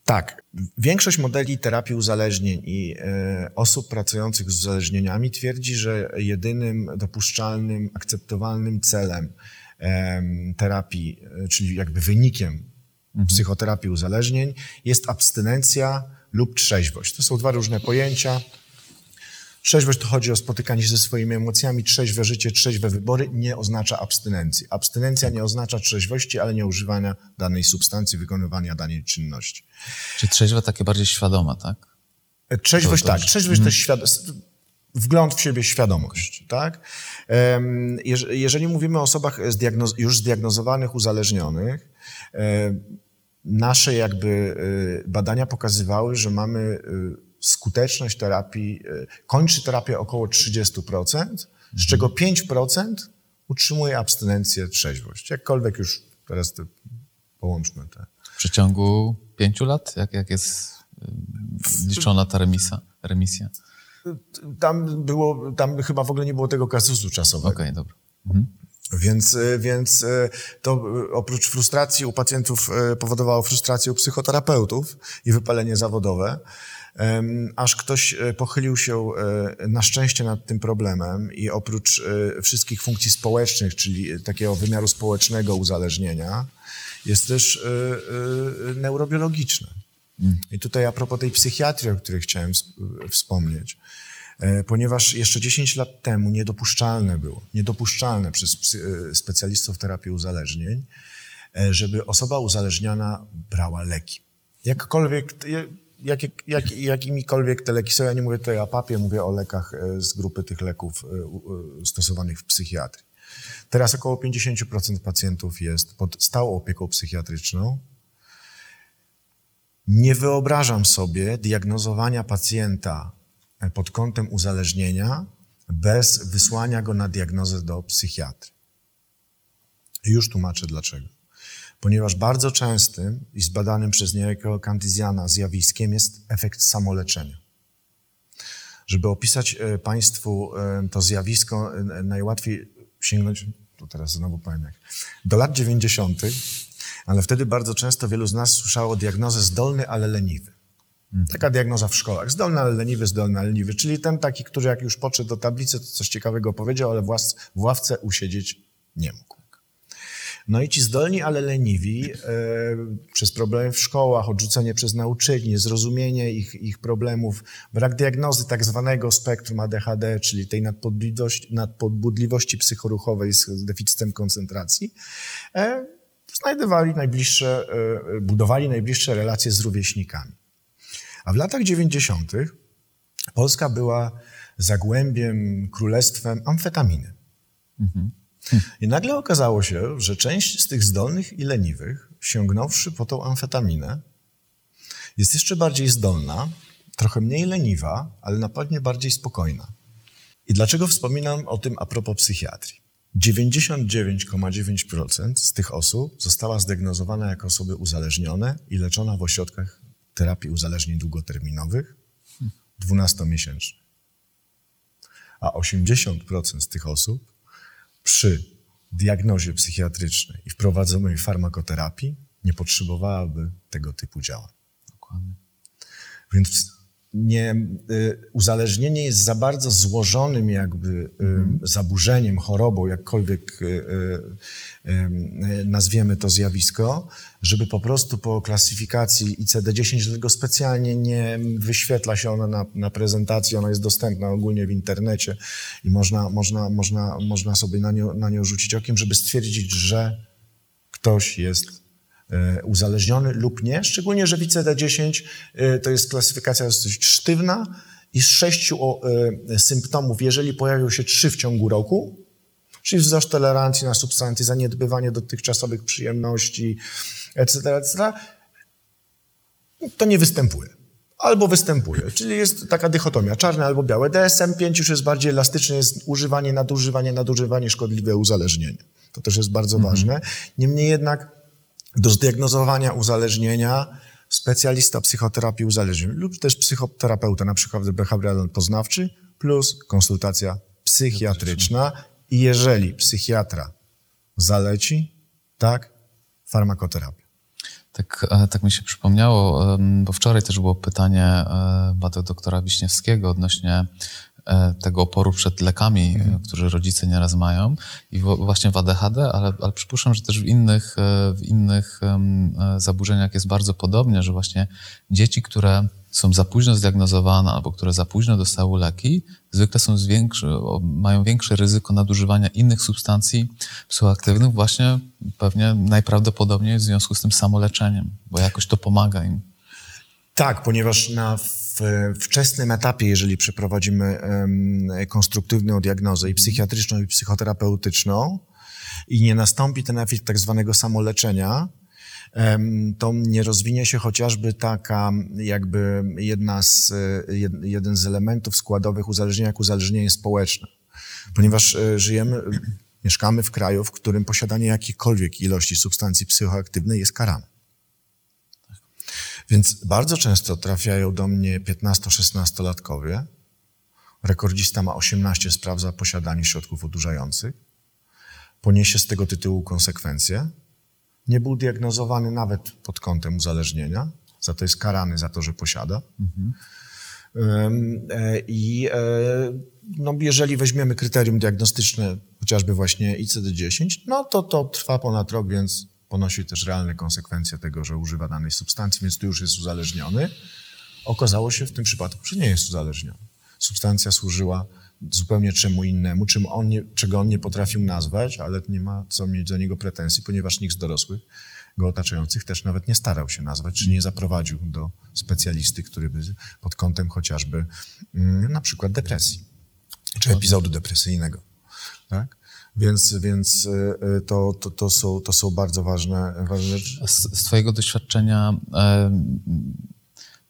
Tak. Większość modeli terapii uzależnień i e, osób pracujących z uzależnieniami twierdzi, że jedynym dopuszczalnym, akceptowalnym celem e, terapii, e, czyli jakby wynikiem mhm. psychoterapii uzależnień jest abstynencja lub trzeźwość. To są dwa różne pojęcia. Trzeźwość to chodzi o spotykanie się ze swoimi emocjami, trzeźwe życie, trzeźwe wybory nie oznacza abstynencji. Abstynencja nie oznacza trzeźwości, ale nie używania danej substancji, wykonywania danej czynności. Czy trzeźwa takie bardziej świadoma, tak? Trzeźwość to, to, tak, trzeźwość hmm. to jest wgląd w siebie, świadomość, tak? Jeżeli mówimy o osobach już zdiagnozowanych, uzależnionych, nasze jakby e, badania pokazywały, że mamy e, skuteczność terapii, e, kończy terapię około 30%, z czego 5% utrzymuje abstynencję, trzeźwość. Jakkolwiek już teraz te, połączmy te. W przeciągu pięciu lat? Jak, jak jest liczona ta remisa, remisja? Tam było, tam chyba w ogóle nie było tego kazusu czasowego. Okej, okay, dobra. Mhm. Więc, e, więc to oprócz frustracji u pacjentów powodowało frustrację u psychoterapeutów i wypalenie zawodowe aż ktoś e, pochylił się e, na szczęście nad tym problemem i oprócz e, wszystkich funkcji społecznych, czyli takiego wymiaru społecznego uzależnienia, jest też neurobiologiczne. I tutaj a propos tej psychiatrii, o której chciałem wspomnieć, ponieważ jeszcze 10 lat temu niedopuszczalne było, niedopuszczalne przez specjalistów terapii uzależnień, żeby osoba uzależniana brała leki. Jakkolwiek, jak, jak, jakimikolwiek te leki są, ja nie mówię tutaj o papie, mówię o lekach e, z grupy tych leków e, e, stosowanych w psychiatrii. Teraz około 50% pacjentów jest pod stałą opieką psychiatryczną. Nie wyobrażam sobie diagnozowania pacjenta pod kątem uzależnienia bez wysłania go na diagnozę do psychiatry. Już tłumaczę dlaczego ponieważ bardzo częstym i zbadanym przez niejakiego Kantyzjana zjawiskiem jest efekt samoleczenia. Żeby opisać e, Państwu e, to zjawisko, e, najłatwiej sięgnąć, to teraz znowu powiem jak, do lat 90., ale wtedy bardzo często wielu z nas słyszało diagnozę zdolny, ale leniwy. Mhm. Taka diagnoza w szkołach. Zdolny, ale leniwy, zdolny, ale leniwy. Czyli ten taki, który jak już podszedł do tablicy, to coś ciekawego powiedział, ale w ławce usiedzieć nie mógł. No i ci zdolni, ale leniwi e, przez problemy w szkołach, odrzucenie przez nauczycieli, niezrozumienie ich, ich problemów, brak diagnozy tak zwanego spektrum ADHD, czyli tej nadpobudliwości psychoruchowej z deficytem koncentracji, e, znajdowali najbliższe, e, budowali najbliższe relacje z rówieśnikami. A w latach 90. Polska była zagłębiem, królestwem amfetaminy. I nagle okazało się, że część z tych zdolnych i leniwych, sięgnąwszy po tą amfetaminę, jest jeszcze bardziej zdolna, trochę mniej leniwa, ale na pewno bardziej spokojna. I dlaczego wspominam o tym a propos psychiatrii? 99,9% z tych osób została zdiagnozowana jako osoby uzależnione i leczona w ośrodkach terapii uzależnień długoterminowych 12-miesięcznych. A 80% z tych osób przy diagnozie psychiatrycznej i wprowadzonej farmakoterapii nie potrzebowałaby tego typu działań. Dokładnie. Więc nie, y, uzależnienie jest za bardzo złożonym jakby y, zaburzeniem, chorobą, jakkolwiek y, nazwiemy to zjawisko, żeby po prostu po klasyfikacji ICD-10, dlatego specjalnie nie wyświetla się ona na, na prezentacji, ona jest dostępna ogólnie w internecie i można, można, można, można sobie na nią, na nią rzucić okiem, żeby stwierdzić, że ktoś jest uzależniony lub nie. Szczególnie, że w ICD-10 e, to jest klasyfikacja dosyć sztywna i z sześciu e, symptomów, jeżeli pojawią się trzy w ciągu roku, czyli wzrost tolerancji na substancje, zaniedbywanie dotychczasowych przyjemności, etc., etc., to nie występuje. Albo występuje, czyli jest taka dychotomia, czarne albo białe. DSM-5 już jest bardziej elastyczne, jest używanie, nadużywanie, nadużywanie, szkodliwe uzależnienie. To też jest bardzo ważne. Niemniej jednak do zdiagnozowania uzależnienia specjalista psychoterapii uzależnień lub też psychoterapeuta, na przykład behawioralno-poznawczy, plus konsultacja psychiatryczna. I jeżeli psychiatra zaleci, tak, farmakoterapia. Tak, e, tak mi się przypomniało, bo wczoraj też było pytanie e, do doktora Wiśniewskiego odnośnie e, tego oporu przed lekami, e, które rodzice nieraz mają i właśnie w ADHD, ale, ale przypuszczam, że też w innych, e, w innych e, zaburzeniach jest bardzo podobnie, że właśnie dzieci, które są za późno zdiagnozowane albo które za późno dostały leki, zwykle są zwiększy, o- mają większe ryzyko nadużywania innych substancji psychoaktywnych właśnie pewnie najprawdopodobniej w związku z tym samoleczeniem, bo jakoś to pomaga im. Tak, ponieważ na w, wczesnym etapie, jeżeli przeprowadzimy konstruktywną diagnozę i psychiatryczną, i psychoterapeutyczną i nie nastąpi ten efekt tak zwanego samoleczenia, to nie rozwinie się chociażby taka jakby jedna z, e, jed- jeden z elementów składowych uzależnienia, jak uzależnienie społeczne. Ponieważ e, żyjemy, mieszkamy w kraju, w którym posiadanie jakiejkolwiek ilości substancji psychoaktywnej jest karane. Więc bardzo często trafiają do mnie 15-16-latkowie. Rekordzista ma 18 spraw za posiadanie środków odurzających. Poniesie z tego tytułu konsekwencje. Nie był diagnozowany nawet pod kątem uzależnienia, za to jest karany za to, że posiada. Em, e, I e, no, jeżeli weźmiemy kryterium diagnostyczne, chociażby właśnie ICD-10, no to to trwa ponad rok, więc ponosi też realne konsekwencje tego, że używa danej substancji, więc tu już jest uzależniony. Okazało się w tym przypadku, że nie jest uzależniony. Substancja służyła zupełnie czemu innemu, czym on nie, czego on nie potrafił nazwać, ale nie ma co mieć do niego pretensji, ponieważ nikt z dorosłych go otaczających też nawet nie starał się nazwać, czy nie zaprowadził do specjalisty, który by pod kątem chociażby mm, na przykład depresji, czy epizodu depresyjnego. Tak? Więc, więc y, y, to, to, to, są, to są bardzo ważne, ważne rzeczy. Z, z Twojego doświadczenia,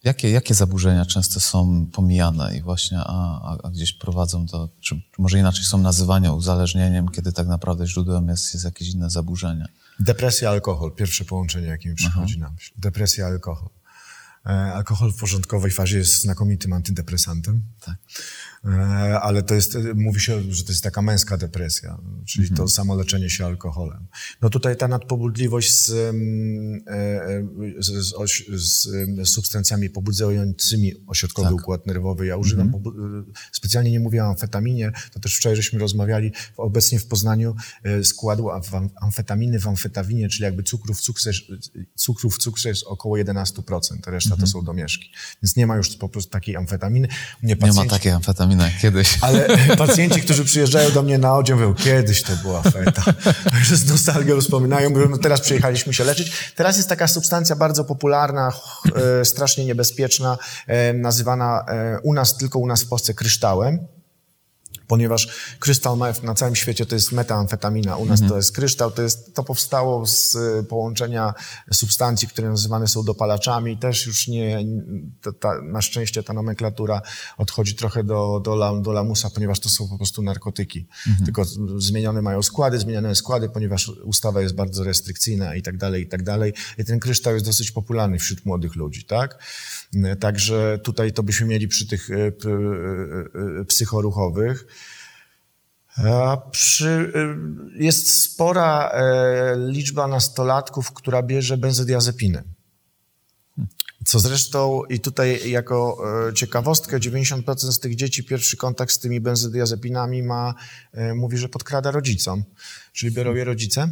jakie, jakie zaburzenia często są pomijane i właśnie, a, a, gdzieś prowadzą do, czy może inaczej są nazywane uzależnieniem, kiedy tak naprawdę źródłem jest, jest jakieś inne zaburzenie? Depresja, alkohol. Pierwsze połączenie, jakie mi przychodzi na myśl. Depresja, alkohol. E, alkohol w porządkowej fazie jest znakomitym antydepresantem. Tak. E, ale to jest, mówi się, że to jest taka męska depresja, czyli to samoleczenie się alkoholem. No tutaj ta nadpobudliwość z, em, e, e, z, z, z, em, substancjami pobudzającymi ośrodkowy układ nerwowy. Ja używam, e, specjalnie nie mówię o amfetaminie, to też wczoraj żeśmy rozmawiali, obecnie w Poznaniu składu amf- amfetaminy w amfetawinie, czyli jakby cukru w cukrze, cukru w cukrze jest około 11%, reszta to są domieszki. Więc nie ma już po prostu takiej amfetaminy. Mnie Nie ma takiej amfetaminy jak kiedyś. ale pacjenci, którzy przyjeżdżają do mnie na oddział, mówią, kiedyś to była feta. Także z nostalgią wspominają, mówią, no teraz przyjechaliśmy się leczyć. Teraz jest taka substancja bardzo popularna, e, strasznie niebezpieczna, e, nazywana e, u nas, tylko u nas w Polsce kryształem. Ponieważ krystal na całym świecie to jest metamfetamina, u nas mhm. to jest kryształ, to, jest, to powstało z y, połączenia substancji, które nazywane są dopalaczami, też już nie, ta, ta, na szczęście ta nomenklatura odchodzi trochę do, do, do lamusa, ponieważ to są po prostu narkotyki, mhm. tylko zmienione mają składy, zmienione składy, ponieważ ustawa jest bardzo restrykcyjna i tak dalej, i tak dalej. I ten kryształ jest dosyć popularny wśród młodych ludzi, tak? Także tutaj to byśmy mieli przy tych y, y, psychoruchowych. Przy, y, jest spora e, liczba nastolatków, która bierze benzodiazepiny. Co zresztą i tutaj jako e, ciekawostkę, 90% z tych dzieci pierwszy kontakt z tymi benzodiazepinami ma, e, mówi, że podkrada rodzicom, czyli biorą je rodzice.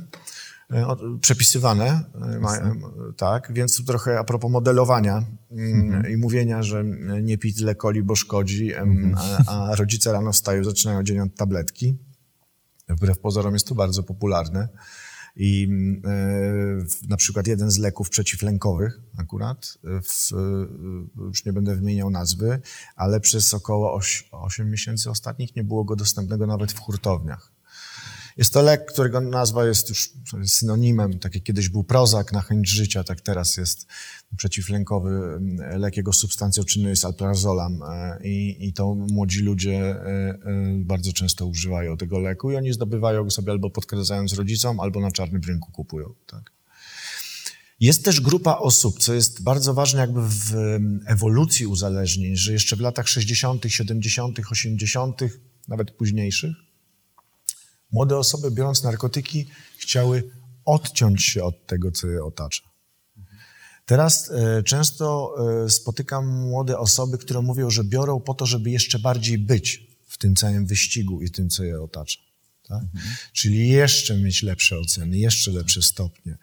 E, przepisywane, e, tak, więc tu trochę a propos modelowania mm, mhm. i mówienia, że nie pij tyle coli, bo szkodzi, mhm. a, a, rodzice rano wstają, zaczynają dzień od tabletki. Wbrew pozorom jest to bardzo popularne. I e, na przykład jeden z leków przeciwlękowych akurat, w, już nie będę wymieniał nazwy, ale przez około 8 miesięcy ostatnich nie było go dostępnego nawet w hurtowniach. Jest to lek, którego nazwa jest już synonimem, tak jak kiedyś był Prozac na chęć życia, tak teraz jest przeciwlękowy mm, lek, jego substancją czynną jest alprazolam e, i, i to młodzi ludzie e, e, bardzo często używają tego leku i oni zdobywają go sobie albo podkradzając rodzicom, albo na czarnym rynku kupują, tak. Jest też grupa osób, co jest bardzo ważne jakby w ewolucji uzależnień, że jeszcze w latach 60., 70., 80., nawet późniejszych, Młode osoby, biorąc narkotyki, chciały odciąć się od tego, co je otacza. Teraz e, często e, spotykam młode osoby, które mówią, że biorą po to, żeby jeszcze bardziej być w tym całym wyścigu i tym, co je otacza. Tak? Mhm. Czyli jeszcze mieć lepsze oceny, jeszcze lepsze stopnie,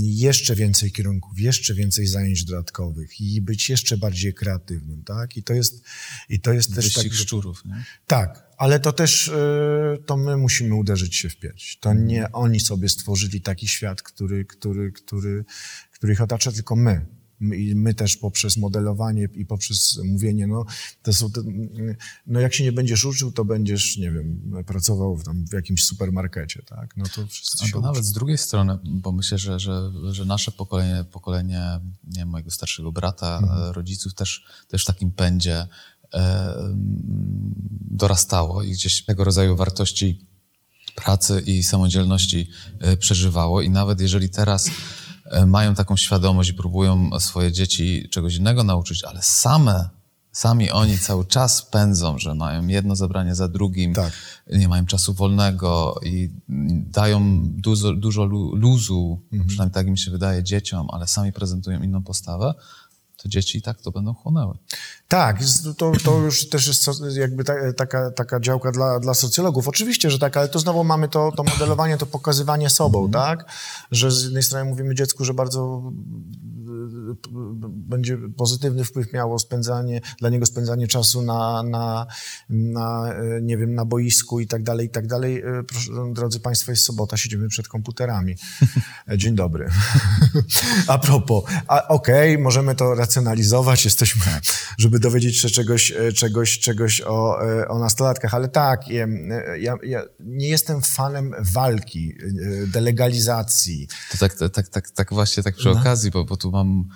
jeszcze więcej kierunków, jeszcze więcej zajęć dodatkowych i być jeszcze bardziej kreatywnym. Tak? I to jest, i to jest też tak. szczurów, nie? Tak, ale to też y, to my musimy uderzyć się w pierś. To mhm. nie oni sobie stworzyli taki świat, który, który, który, który ich otacza, tylko my. I my też poprzez modelowanie i poprzez mówienie, no, to są, te, no jak się nie będziesz uczył, to będziesz, nie wiem, pracował w, tam, w jakimś supermarkecie, tak? No to wszyscy Albo nawet z drugiej strony, bo myślę, że, że, że nasze pokolenie, pokolenie nie wiem, mojego starszego brata, mhm. rodziców też, też w takim pędzie e, dorastało i gdzieś tego rodzaju wartości pracy i samodzielności e, przeżywało i nawet jeżeli teraz E, mają taką świadomość i próbują swoje dzieci czegoś innego nauczyć, ale same, sami oni cały czas pędzą, że mają jedno zabranie za drugim, tak. nie mają czasu wolnego i dają dużo, dużo luzu, mhm. przynajmniej tak mi się wydaje, dzieciom, ale sami prezentują inną postawę, to dzieci i tak to będą chłonęły. Tak, to, to już też jest jakby ta, taka, taka działka dla, dla socjologów. Oczywiście, że tak, ale to znowu mamy to, to modelowanie, to pokazywanie sobą, mm. tak? Że z jednej strony mówimy dziecku, że bardzo będzie pozytywny wpływ miało spędzanie, dla niego spędzanie czasu na, na, na nie wiem, na boisku i tak dalej, i tak dalej. E, proszę, drodzy Państwo, jest sobota, siedzimy przed komputerami. Dzień dobry. A propos, okej, okay, możemy to racjonalizować, jesteśmy, żeby dowiedzieć się czegoś, e, czegoś, czegoś o, e, o nastolatkach, ale tak, ja, ja nie jestem fanem walki, delegalizacji. To tak, tak, tak, tak właśnie tak przy no. okazji, bo, bo tu mam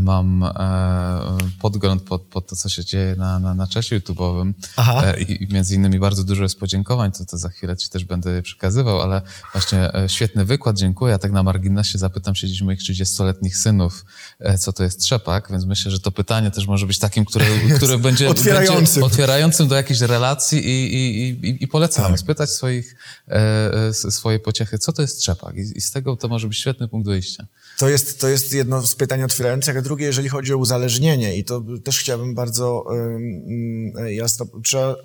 mam e, podgląd pod, pod to, co się dzieje na, na, na czasie YouTube'owym e, i między innymi bardzo dużo jest podziękowań, to, to za chwilę ci też będę je przekazywał, ale właśnie e, świetny wykład, dziękuję. Ja tak na marginesie zapytam się dziś moich 30-letnich synów, co to jest trzepak, więc myślę, że to pytanie też może być takim, które, które będzie, otwierającym. będzie otwierającym do jakiejś relacji i, i, i, i polecam tak. spytać swoich, e, swoje pociechy, co to jest trzepak i, i z tego to może być świetny punkt wyjścia. To jest, to jest jedno z pytań otwierających, a drugie, jeżeli chodzi o uzależnienie, i to też chciałbym bardzo jasno, trzeba,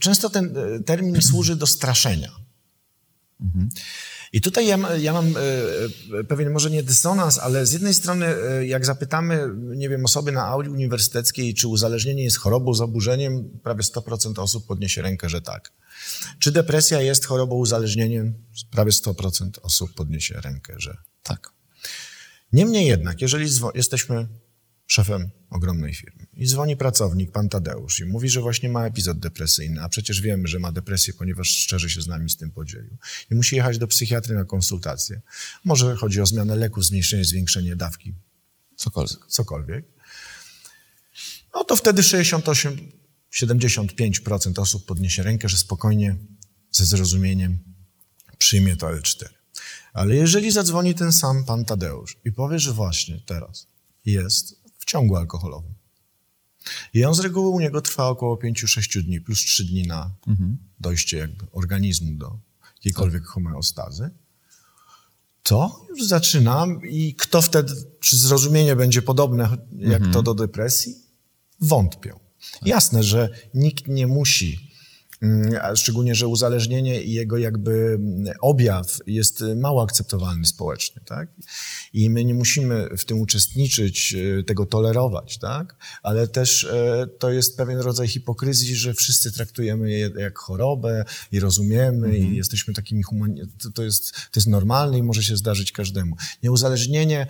często ten termin służy do straszenia. Mhm. I tutaj ja, ja, mam pewien może nie dysonans, ale z jednej strony jak zapytamy, nie wiem, osoby na auli uniwersyteckiej, czy uzależnienie jest chorobą, zaburzeniem, prawie 100% osób podniesie rękę, że tak. Czy depresja jest chorobą uzależnieniem? Prawie 100% osób podniesie rękę, że tak. Niemniej jednak, jeżeli jesteśmy szefem ogromnej firmy. I dzwoni pracownik, pan Tadeusz, i mówi, że właśnie ma epizod depresyjny, a przecież wiemy, że ma depresję, ponieważ szczerze się z nami z tym podzielił. I musi jechać do psychiatry na konsultację. Może chodzi o zmianę leku, zmniejszenie, zwiększenie dawki, Cokolwiek. cokolwiek. No to wtedy 68, 75% osób podniesie rękę, że spokojnie, ze zrozumieniem przyjmie to L4. Ale jeżeli zadzwoni ten sam pan Tadeusz i powie, że właśnie teraz jest w ciągu alkoholowym i on z reguły u niego trwa około 5-6 dni, plus 3 dni na dojście jakby organizmu do jakiejkolwiek homeostazy, to już zaczynam i kto wtedy, czy zrozumienie będzie podobne jak to do depresji? Wątpię. Jasne, że nikt nie musi, a szczególnie, że uzależnienie i jego jakby mm, objaw jest y, mało akceptowalny społecznie, tak? I my nie musimy w tym uczestniczyć, y, tego tolerować, tak? Ale też e, to jest pewien rodzaj hipokryzji, że wszyscy traktujemy je jak chorobę i rozumiemy i jesteśmy takimi humani... To, to, jest, to jest normalne i może się zdarzyć każdemu. Nieuzależnienie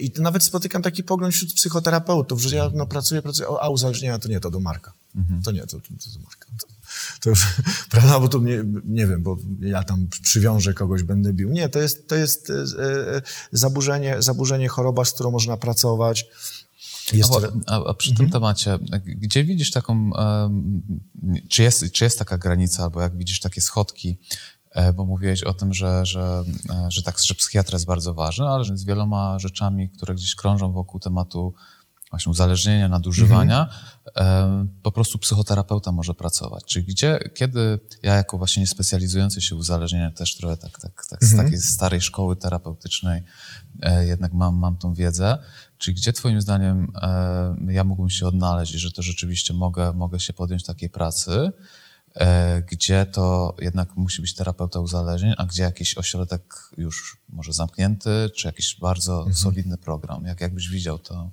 i nawet spotykam taki pogląd wśród psychoterapeutów, że ja no, pracuję, pracuję, a uzależnienia to nie, to do Marka. To nie, to, to, to do Marka. To, to już, prawda, bo to nie, nie wiem, bo ja tam przywiążę kogoś, będę bił. Nie, to jest, to jest e, e, zaburzenie, zaburzenie, choroba, z którą można pracować. Jest A, a, przy tym temacie, gdzie widzisz taką, em, czy, jest, czy jest taka granica, albo jak widzisz takie schodki, e, bo mówiłeś o tym, że, że, że tak, że psychiatra jest bardzo ważny, ale że z wieloma rzeczami, które gdzieś krążą wokół tematu właśnie uzależnienia, nadużywania, em, po prostu psychoterapeuta może pracować. Czyli gdzie, kiedy ja jako właśnie niespecjalizujący się w uzależnieniu też trochę tak, tak, tak z takiej starej szkoły terapeutycznej e, jednak mam, mam tą wiedzę, czyli gdzie twoim zdaniem ja mógłbym się odnaleźć że to rzeczywiście mogę, mogę się podjąć takiej pracy, e, gdzie to jednak musi być terapeuta uzależnień, a gdzie jakiś ośrodek już może zamknięty, czy jakiś bardzo solidny program. Jak, jakbyś widział to?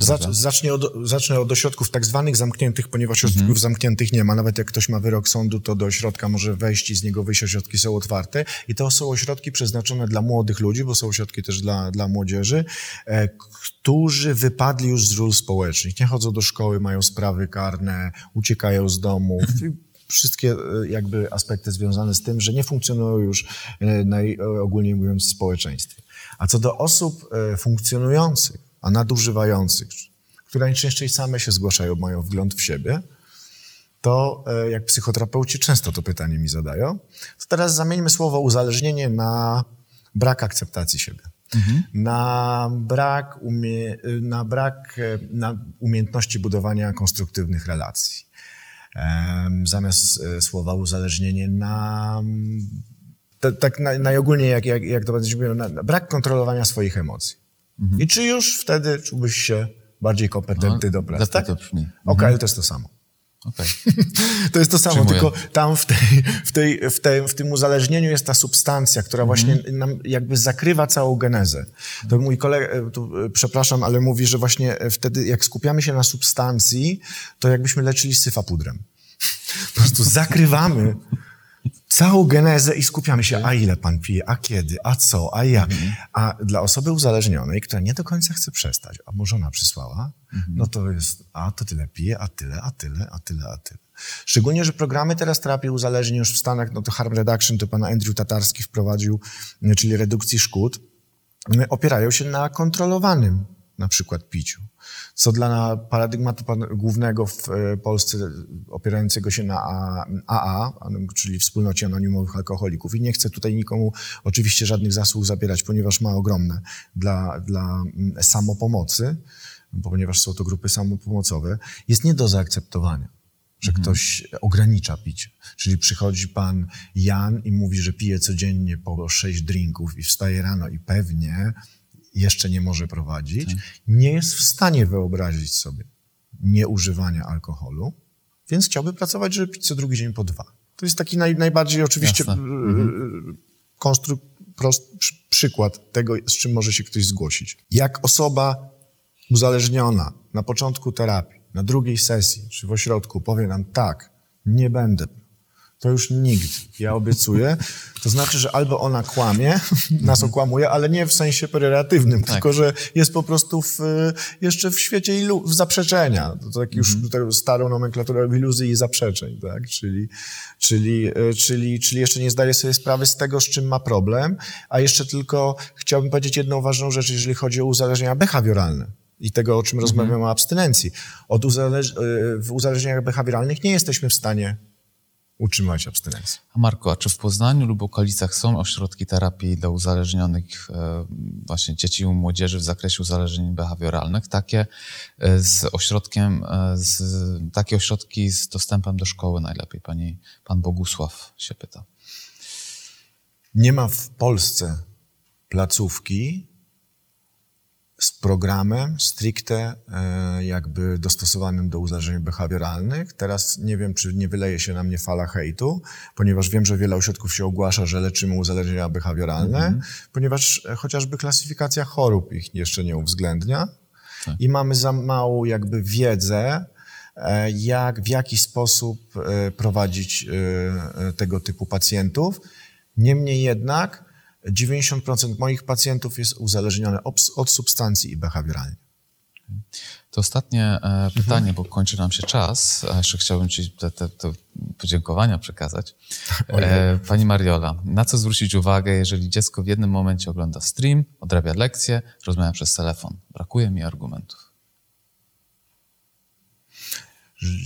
Zacz, zacznę, od, zacznę od ośrodków tak zwanych zamkniętych, ponieważ ośrodków zamkniętych nie ma. Nawet jak ktoś ma wyrok sądu, to do ośrodka może wejść i z niego wyjść. Ośrodki są otwarte. I to są ośrodki przeznaczone dla młodych ludzi, bo są ośrodki też dla, dla młodzieży, e, którzy wypadli już z ról społecznych. Nie chodzą do szkoły, mają sprawy karne, uciekają z domów. I Wszystkie e, jakby aspekty związane z tym, że nie funkcjonują już e, najogólniej mówiąc w społeczeństwie. A co do osób e, funkcjonujących, a nadużywających, które najczęściej same się zgłaszają, mają wgląd w siebie, to e, jak psychoterapeuci często to pytanie mi zadają, to teraz zamieńmy słowo uzależnienie na brak akceptacji siebie. Na brak, umie, na brak e, na umiejętności budowania konstruktywnych relacji. Zamiast e, słowa uzależnienie na ta- tak naj, najogólniej, jak, jak, jak to będzie na brak kontrolowania swoich emocji. I czy już wtedy czułbyś się bardziej kompetentny No, do pracy? lepiej Tak? to brzmi. Ale to jest to samo. Okej. To jest to samo, Przyjmuję. tylko tam w, tej, w, tej, w, tej, w tym uzależnieniu jest ta substancja, która właśnie nam jakby zakrywa całą genezę. To mój kolega, tu, e, przepraszam, ale mówi, że właśnie e, wtedy jak skupiamy się na substancji, to jakbyśmy leczyli syfa pudrem. Po prostu zakrywamy całą genezę i skupiamy się, a ile pan pije, a kiedy, a co, a jak. A dla osoby uzależnionej, która nie do końca chce przestać, a może ona przysłała, no to jest, a to tyle pije, a tyle, a tyle, a tyle, a tyle. Szczególnie, że programy teraz terapii uzależnień już w Stanach, no to harm reduction, to pan Andrew Tatarski wprowadził, czyli redukcji szkód, opierają się na kontrolowanym na przykład piciu. Co dla paradygmatu głównego w e, Polsce opierającego się na AA, czyli Wspólnocie Anonimowych Alkoholików. I nie chcę tutaj nikomu oczywiście żadnych zasług zabierać, ponieważ ma ogromne dla, dla mm, samopomocy, ponieważ są to grupy samopomocowe, jest nie do zaakceptowania że ktoś ogranicza picie. Czyli przychodzi pan Jan i mówi, że pije codziennie po sześć drinków i wstaje rano i pewnie jeszcze nie może prowadzić, nie jest w stanie wyobrazić sobie nieużywania alkoholu, więc chciałby pracować, żeby pić co drugi dzień po dwa. To jest taki naj, najbardziej oczywiście Jasne. yy, konstru, prost, przy, przykład tego, z czym może się ktoś zgłosić. Jak osoba uzależniona na początku terapii, na drugiej sesji czy w ośrodku powie nam tak, nie będę, To już nikt, ja obiecuję. To znaczy, że albo ona kłamie, nas okłamuje, ale nie w sensie pejoratywnym, Tak. tylko że jest po prostu w, jeszcze w świecie ilu, w zaprzeczenia. To tak już tę starą nomenklaturę iluzji i zaprzeczeń, tak? Czyli, czyli, e, czyli, czyli jeszcze nie zdaje sobie sprawy z tego, z czym ma problem, a jeszcze tylko chciałbym powiedzieć jedną ważną rzecz, jeżeli chodzi o uzależnienia behawioralne i tego, o czym rozmawiamy o abstynencji. Od uzależ- e, w uzależnieniach behawioralnych nie jesteśmy w stanie utrzymać abstynencji. A Marko, a czy w Poznaniu lub okolicach są ośrodki terapii dla uzależnionych e, właśnie dzieci i młodzieży w zakresie uzależnień behawioralnych? Takie e, z ośrodkiem, e, z, takie ośrodki z dostępem do szkoły najlepiej. Pani, pan Bogusław się pyta. Nie ma w Polsce placówki z programem stricte e, jakby dostosowanym do uzależnień behawioralnych. Teraz nie wiem, czy nie wyleje się na mnie fala hejtu, ponieważ wiem, że wiele ośrodków się ogłasza, że leczymy uzależnienia behawioralne, ponieważ e, chociażby klasyfikacja chorób ich jeszcze nie uwzględnia i mamy za małą jakby wiedzę, e, jak, w jaki sposób prowadzić tego typu pacjentów. Niemniej jednak 90% moich pacjentów jest uzależnione od substancji i behawioralnie. To ostatnie e, pytanie, bo kończy nam się czas, a jeszcze chciałbym Ci te, te, te podziękowania przekazać. E, Pani Mariola, na co zwrócić uwagę, jeżeli dziecko w jednym momencie ogląda stream, odrabia lekcje, rozmawia przez telefon? Brakuje mi argumentów.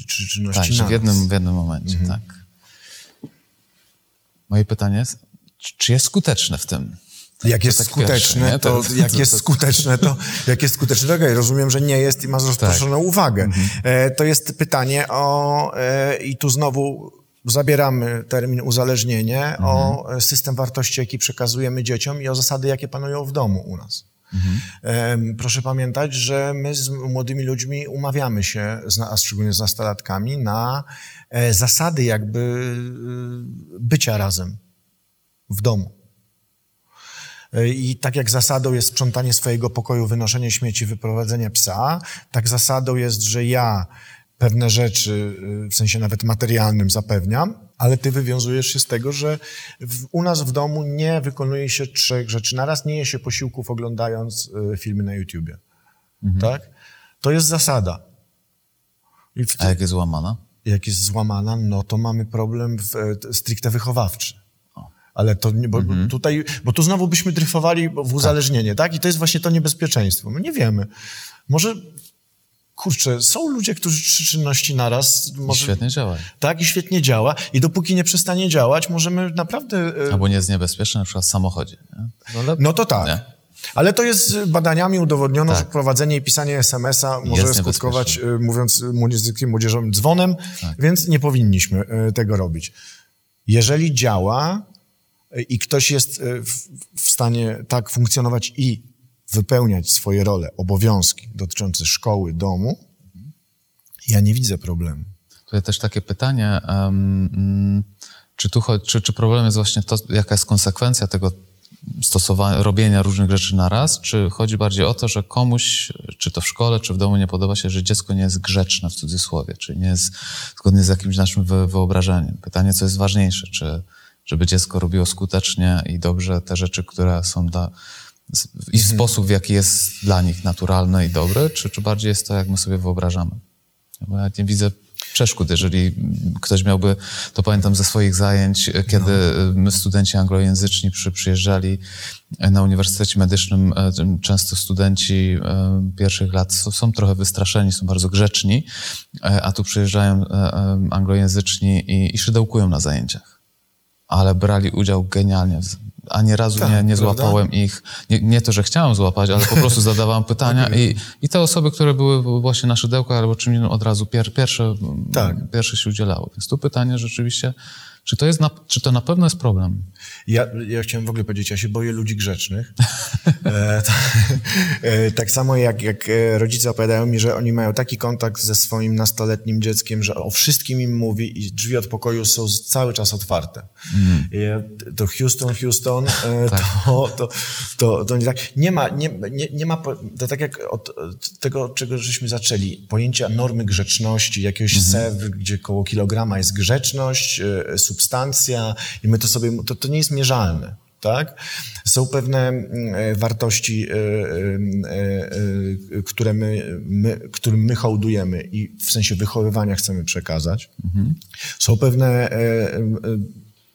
Czy czynności Tak, w jednym, w jednym momencie, tak. Moje pytanie jest, czy- jest skuteczne w tym? Jak jest tak skuteczne, to, To- jak to- jest skuteczne, to jak jest skuteczne, to okej, rozumiem, że nie jest i ma rozproszoną Tak. uwagę. Mhm. E, to jest pytanie o, e, i tu znowu zabieramy termin uzależnienie, Mhm. o system wartości, jaki przekazujemy dzieciom i o zasady, jakie panują w domu u nas. Mhm. Proszę pamiętać, że my z młodymi ludźmi umawiamy się, a szczególnie z nastolatkami, na e, zasady jakby e, bycia razem w domu. E, I tak jak zasadą jest sprzątanie swojego pokoju, wynoszenie śmieci, wyprowadzenie psa, tak zasadą jest, że ja pewne rzeczy, y, w sensie nawet materialnym zapewniam, ale ty wywiązujesz się z tego, że w, u nas w domu nie wykonuje się trzech rzeczy naraz, nie je się posiłków oglądając y, filmy na YouTubie. Tak? To jest zasada. I w A jak jest łamana? jak jest złamana, no to mamy problem w, e, stricte wychowawczy. Ale to nie, bo tutaj, bo tu znowu byśmy dryfowali w uzależnienie, tak. I to jest właśnie to niebezpieczeństwo. My nie wiemy. Może, kurczę, są ludzie, którzy trzy czynności naraz... I Może, świetnie działa. Tak, i świetnie działa. I dopóki nie przestanie działać, możemy naprawdę... e, Albo nie jest niebezpieczne, na przykład w samochodzie. No, ale- No to tak. Nie? Ale to jest badaniami udowodniono, Tak. że prowadzenie i pisanie SMS-a może Jest skutkować, y, mówiąc językiem młodzieżowym, dzwonem, Tak. więc nie powinniśmy y, tego robić. Jeżeli działa i ktoś jest y, w, stanie tak funkcjonować i wypełniać swoje role, obowiązki dotyczące szkoły, domu, ja nie widzę problemu. Tutaj też takie pytanie, mm, czy, tu, czy, czy problem jest właśnie to, jaka jest konsekwencja tego stosowania, robienia różnych rzeczy na raz, czy chodzi bardziej o to, że komuś, czy to w szkole, czy w domu nie podoba się, że dziecko nie jest grzeczne w cudzysłowie, czyli nie jest zgodnie z jakimś naszym wy- wyobrażeniem. Pytanie, co jest ważniejsze, czy żeby dziecko robiło skutecznie i dobrze te rzeczy, które są dla, i w sposób, w jaki jest dla nich naturalny i dobry, czy, czy bardziej jest to, jak my sobie wyobrażamy? Bo ja nie widzę przeszkód, jeżeli ktoś miałby, to pamiętam ze swoich zajęć, kiedy my studenci anglojęzyczni przy, przyjeżdżali na Uniwersytecie Medycznym, e, często studenci e, pierwszych lat są, są trochę wystraszeni, są bardzo grzeczni, e, a tu przyjeżdżają anglojęzyczni i, i szydełkują na zajęciach. Ale brali udział genialnie. Ani razu Tak, nie, nie złapałem ich. Nie, nie to, że chciałem złapać, ale po prostu zadawałem pytania i, i te osoby, które były właśnie na szydełkach albo czym innym od razu pier, pierwsze, Tak. pierwsze się udzielały. Więc tu pytanie rzeczywiście, czy to, jest na, czy to na pewno jest problem? Ja, ja chciałem w ogóle powiedzieć, ja się boję ludzi grzecznych, E, to, e, tak samo jak, jak e, rodzice opowiadają mi, że oni mają taki kontakt ze swoim nastoletnim dzieckiem, że o wszystkim im mówi i drzwi od pokoju są cały czas otwarte. I ja- To Houston, Houston, e, to, to, to, to nie tak. Nie ma, nie, nie, nie ma, to tak jak od, tego, czego żeśmy zaczęli, pojęcia normy grzeczności, jakiegoś SEW, gdzie koło kilograma jest grzeczność, e, substancja i my to sobie, to, to nie jest mierzalne. Tak? Są pewne mm, e, wartości, e, e, które my, my, którym my hołdujemy i w sensie wychowywania chcemy przekazać. Są pewne,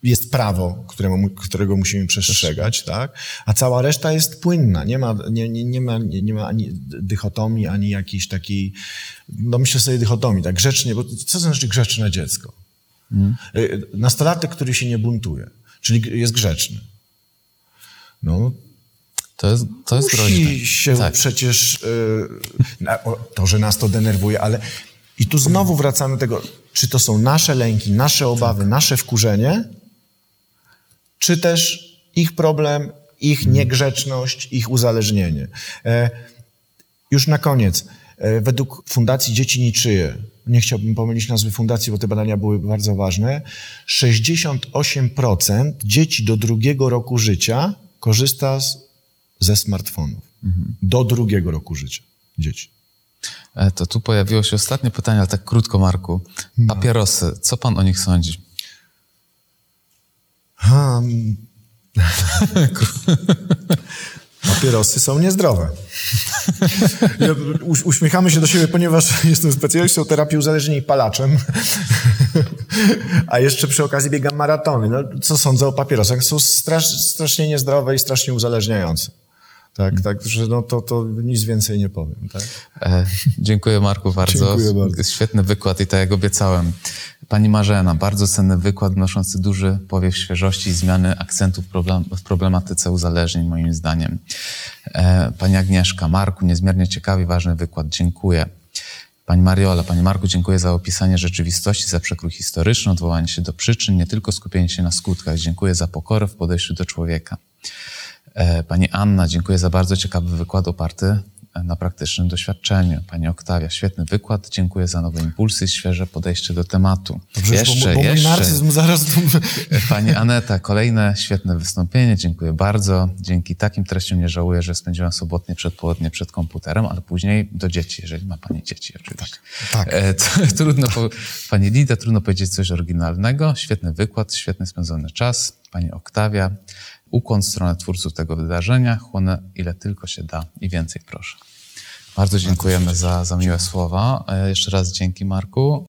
jest prawo, któremu, którego musimy przestrzegać, tak? a cała reszta jest płynna. Nie ma, nie, nie, nie ma, nie, nie ma ani dychotomii, ani jakiejś takiej, no myślę sobie dychotomii, tak grzecznie, bo co znaczy grzeczne dziecko? E, Nastolatek, który się nie buntuje, czyli jest grzeczny. No, To jest, to jest groźne. musi się Tak. przecież... y, na- o, to, że nas to denerwuje, ale... I tu znowu wracamy do tego, czy to są nasze lęki, nasze obawy, Tak. nasze wkurzenie, czy też ich problem, ich Mhm. niegrzeczność, ich uzależnienie. E, już na koniec. E, według Fundacji Dzieci Niczyje, nie chciałbym pomylić nazwy fundacji, bo te badania były bardzo ważne, 68% dzieci do drugiego roku życia korzysta z, ze smartfonów. Do drugiego roku życia dzieci. E, To tu pojawiło się ostatnie pytanie, ale tak krótko, Marku. Papierosy, co pan o nich sądzi? Hmm. Papierosy są niezdrowe. Ja, uś- uśmiechamy się do siebie, ponieważ jestem specjalistą terapii uzależnień palaczem. A jeszcze przy okazji biegam maratony. No, co sądzę o papierosach? Są strasz, strasznie niezdrowe i strasznie uzależniające. Tak, tak, że no to, to nic więcej nie powiem. Tak? E, dziękuję Marku bardzo. Dziękuję bardzo. Świetny wykład i tak jak obiecałem. Pani Marzena, bardzo cenny wykład wnoszący duży powiew świeżości i zmiany akcentu w, problem, w problematyce uzależnień moim zdaniem. E, pani Agnieszka, Marku, niezmiernie ciekawy ważny wykład. Dziękuję. Pani Mariola, Pani Marku, dziękuję za opisanie rzeczywistości, za przekrój historyczny, odwołanie się do przyczyn, nie tylko skupienie się na skutkach. Dziękuję za pokorę w podejściu do człowieka. E, Pani Anna, dziękuję za bardzo ciekawy wykład oparty na praktycznym doświadczeniu. Pani Oktawia, świetny wykład. Dziękuję za nowe impulsy i świeże podejście do tematu. Dobrze, jeszcze, bo, bo jeszcze. narcyzm zaraz... Pani Aneta, kolejne świetne wystąpienie. Dziękuję bardzo. Dzięki takim treściom nie żałuję, że spędziłam sobotnie przedpołudnie przed komputerem, ale później do dzieci, jeżeli ma Pani dzieci oczywiście. tak. E, to, trudno po, Pani Lida, trudno powiedzieć coś oryginalnego. Świetny wykład, świetny spędzony czas. Pani Oktawia, ukłon w stronę twórców tego wydarzenia. Chłonę ile tylko się da i więcej proszę. Bardzo dziękujemy za, za miłe słowa. E, Jeszcze raz dzięki Marku.